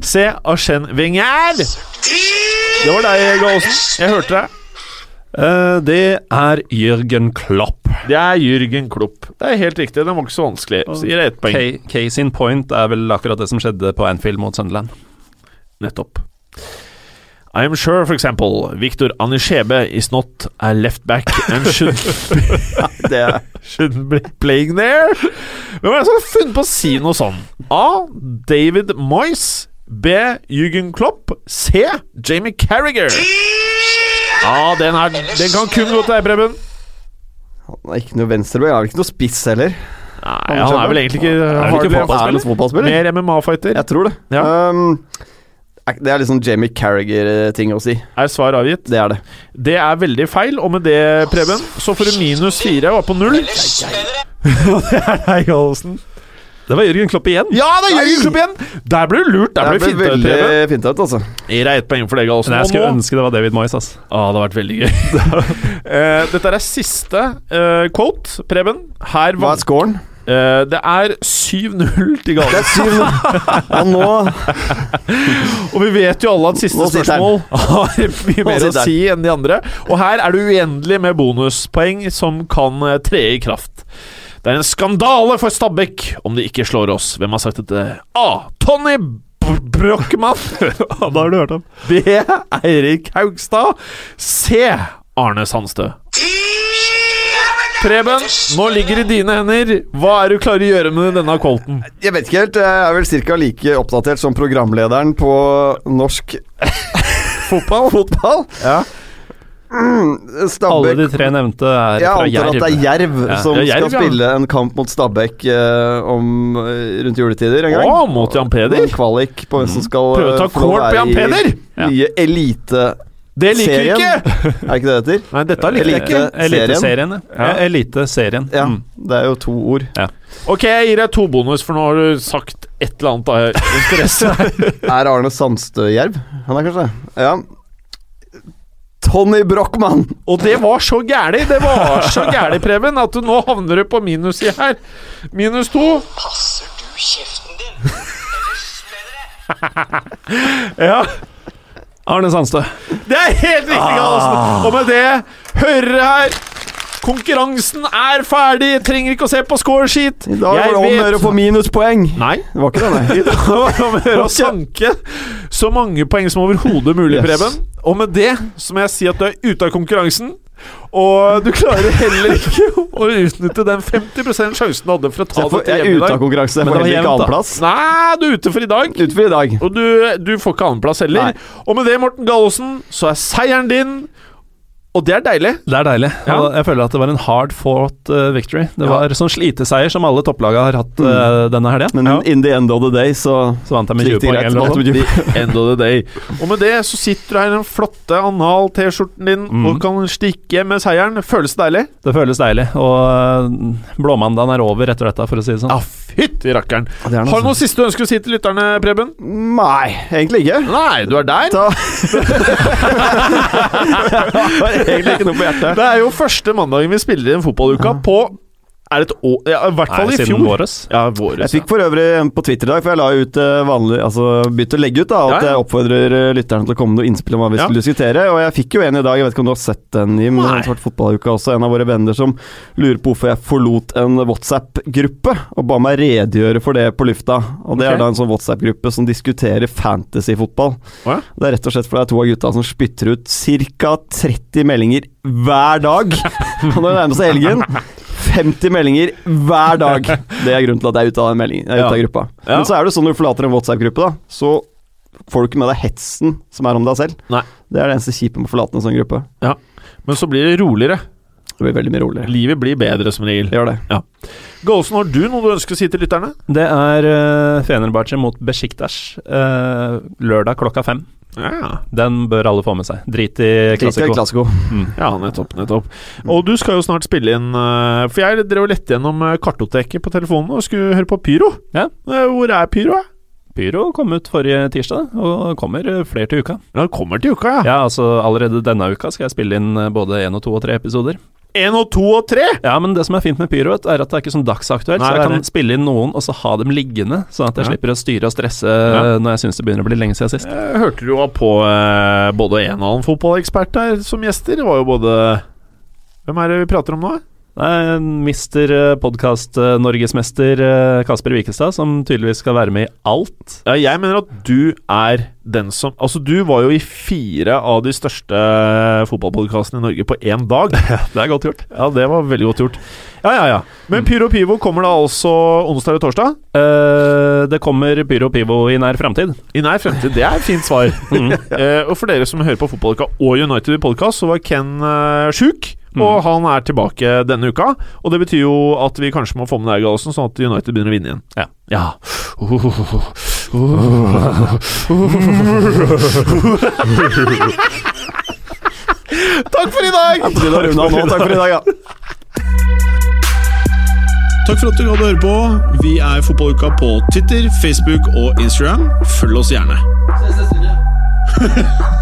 C. Arsène Wenger. Det var deg, Gaulsen. Jeg hørte deg. Eh, det er Jørgen Klopp. Det er Jürgen Klopp. Det er helt riktig. Den var ikke så vanskelig. Så gir jeg ett poeng. K- Case in point er vel akkurat det som skjedde på Anfield mot Sunderland. Nettopp. I am sure, for example, Victor Anishebe is not a left back and should, er shouldn't be playing there. Hvem er det som har funnet på å si noe sånn? A. David Moyes. B. Jürgen Klopp. C. Jamie Carragher. Ja, den, er, den kan kun gå til deg, Preben. Han er ikke noe venstrebein. Han er ikke noe spiss heller. Nei, han er vel egentlig ikke Er ikke fotballspiller? Er fotballspiller? Mer MMA-fighter. Jeg tror det. Ja. Um, det er liksom Jamie Carragher-ting å si. Er svar avgitt? Det er det. Det er veldig feil, og med det, Preben, så får du minus fire og er på null. Og det! Det er deg, Gallosen. Det var Jørgen Klopp igjen. Ja, det er Jørgen Klopp igjen! Der ble du lurt. Der ble Det ble veldig fint ut, altså. Gir deg ett poeng for det, Gallosen. Men jeg skulle ønske det var David Moyes, ass. Ah, det hadde vært veldig gøy. uh, dette er siste uh, quote, Preben. Her Hva var er scoren? Eh, Det er 7-0 til Gallosen. Ja, nå Og vi vet jo alle at siste spørsmål har mye mer å si enn de andre. Og her er det uendelig med bonuspoeng som kan tre i kraft. Det er en skandale for Stabæk om de ikke slår oss. Hvem har sagt dette? A. Tony Brochmann. da har du hørt ham. B. Eirik Haugstad. C. Arne Sandstø. Preben, nå ligger det i dine hender. Hva er du klarer å gjøre med denne colten? Jeg vet ikke helt. Jeg er vel ca. like oppdatert som programlederen på norsk fotball. fotball. Ja. Mm, Alle de tre nevnte er Jeg fra antar at det er Jerv. Jerv Ja. som Ja, Jerv, skal ja. spille en kamp mot Stabæk uh, om, eh, rundt juletider en gang. Å, mot Jan Peder. En kvalik på hvem som skal Prøve å ta eh, kål på Jan Peder! Ja. Nye. Det liker vi ikke! Er ikke det det heter? Nei, dette liker jeg ikke. Eliteserien, ja. Ja. Eliteserien. Ja, Mm. det er jo to ord. Ok, jeg gir deg to bonus, for nå har du sagt et eller annet av interesse. Er Arne Sandstø Jerv? Han er kanskje det? Ja. Tony Brochmann! Og det var så gæli, det var så gæli, Preben, at du nå havner du på minus i her. Minus to. Passer du kjeften din? Eller smeller det? Ja, Arne Sandstø. det er helt riktig, Gallosen. Og med det hører her Konkurransen er ferdig! Trenger ikke å se på scoresheet. I dag var det om å gjøre å få minuspoeng. Nei. Det var ikke det, nei. I dag var det om å gjøre å sanke så mange poeng som overhodet mulig, Yes. Preben. Og med det så må jeg si at du er ute av konkurransen. Og du klarer heller ikke å utnytte den 50 sjansen du hadde for å ta Så hjemme får, det jeg er i ute av dag. konkurranse. Men får det var ikke annenplass. Nei, du er ute for i dag. Ute for i dag. Og du, du får ikke annenplass heller. Nei. Og med det, Morten Gallosen, så er seieren din. Og det er deilig. Det er deilig. Ja. Og jeg føler at det var en hard fought eh, victory. Det Ja. var sånn sliteseier som alle topplaga har hatt eh, denne helga. Men in the end of the day, så Så vant jeg med så 20 gikk poeng eller noe. Så vant sånt. du med 20 poeng. End of the day. Og med det så sitter du her i den flotte Anal-T-skjorten din Mm. og kan stikke med seieren. Føles det deilig? Det føles deilig. Og eh, blåmandagen er over etter dette, for å si det sånn. Ja, fytti rakkeren. er noe Har du noe sånt. siste du ønsker å si til lytterne, Preben? Nei, egentlig ikke. Nei, du er der. Ta egentlig ikke noe på hjertet. Det er jo første mandagen vi spiller i en fotballuka på Er det et år Ja, i hvert fall Nei, i siden fjor. våres. Ja, våres. Jeg fikk for øvrig en på Twitter i dag, for jeg la ut eh, vanlig Altså begynte å legge ut da at Ja, ja. jeg oppfordrer eh, lytterne til å komme med noe innspill om hva vi Ja. skulle diskutere. Og jeg fikk jo en i dag, jeg vet ikke om du har sett den, Jim. Det har vært også. En av våre venner som lurer på hvorfor jeg forlot en WhatsApp-gruppe, og ba meg redegjøre for det på lufta. Og det okay. er da en sånn WhatsApp-gruppe som diskuterer fantasy-fotball. Ja? Det er rett og slett fordi det er to av gutta som spytter ut ca. 30 meldinger hver dag. Og når det nærmer seg helgen 50 meldinger hver dag. Det er grunnen til at jeg er ute av, melding, er ute av gruppa. Ja. Men så er det sånn når du forlater en WhatsApp-gruppe, da, så får du ikke med deg hetsen som er om deg selv. Nei. Det er det eneste kjipe med å forlate en sånn gruppe. Ja. Men så blir det roligere. Det blir veldig mye roligere. Livet blir bedre som regel. Gjør det. Gallosen, har du noe du ønsker å si til lytterne? Det er uh, Fenerbahçe mot Besiktas uh, lørdag klokka fem. Ja, Den bør alle få med seg. Drit i Classico. Mm. ja nettopp. nettopp. Og du skal jo snart spille inn eh, For jeg drev og lette gjennom eh, kartoteket på telefonen og skulle høre på Pyro. Ja. Eh, Hvor er Pyro? Pyro kom ut forrige tirsdag, og kommer flere til uka. Ja, kommer til uka, ja. Ja, altså allerede denne uka skal jeg spille inn både én og to og tre episoder. Én og to og tre! Ja, men det som er fint med Pyro, vet er at det er ikke sånn dagsaktuelt. Nei, så jeg kan det. spille inn noen, og så ha dem liggende, sånn at jeg Ja. slipper å styre og stresse Ja. eh, når jeg syns det begynner å bli lenge siden sist. Jeg hørte du var på eh, både en og annen fotballekspert der som gjester. Det var jo både Hvem er det vi prater om nå? Nei, mister podkast norgesmester eh, Kasper Wikestad, som tydeligvis skal være med i alt. Ja, jeg mener at du er den som Altså, du var jo i fire av de største fotballpodkastene i Norge på én dag. Det er godt gjort. Ja, det var veldig godt gjort. Ja, ja, ja. Men Pyro Pivo kommer da altså onsdag eller torsdag? Eh, det kommer Pyro Pivo i nær framtid. I nær fremtid. Det er et fint svar. Eh, og for dere som hører på Fotballuka og United Podcast, så var Ken uh, sjuk. Og han er tilbake denne uka. Og det betyr jo at vi kanskje må få med deg, Gallosen, sånn at United begynner å vinne igjen. Ja. ja. Takk for i dag! På tide å runde. Takk for i dag, ja. Takk for at du hadde høre på. Vi er Fotballuka på Twitter, Facebook og Instagram. Følg oss gjerne.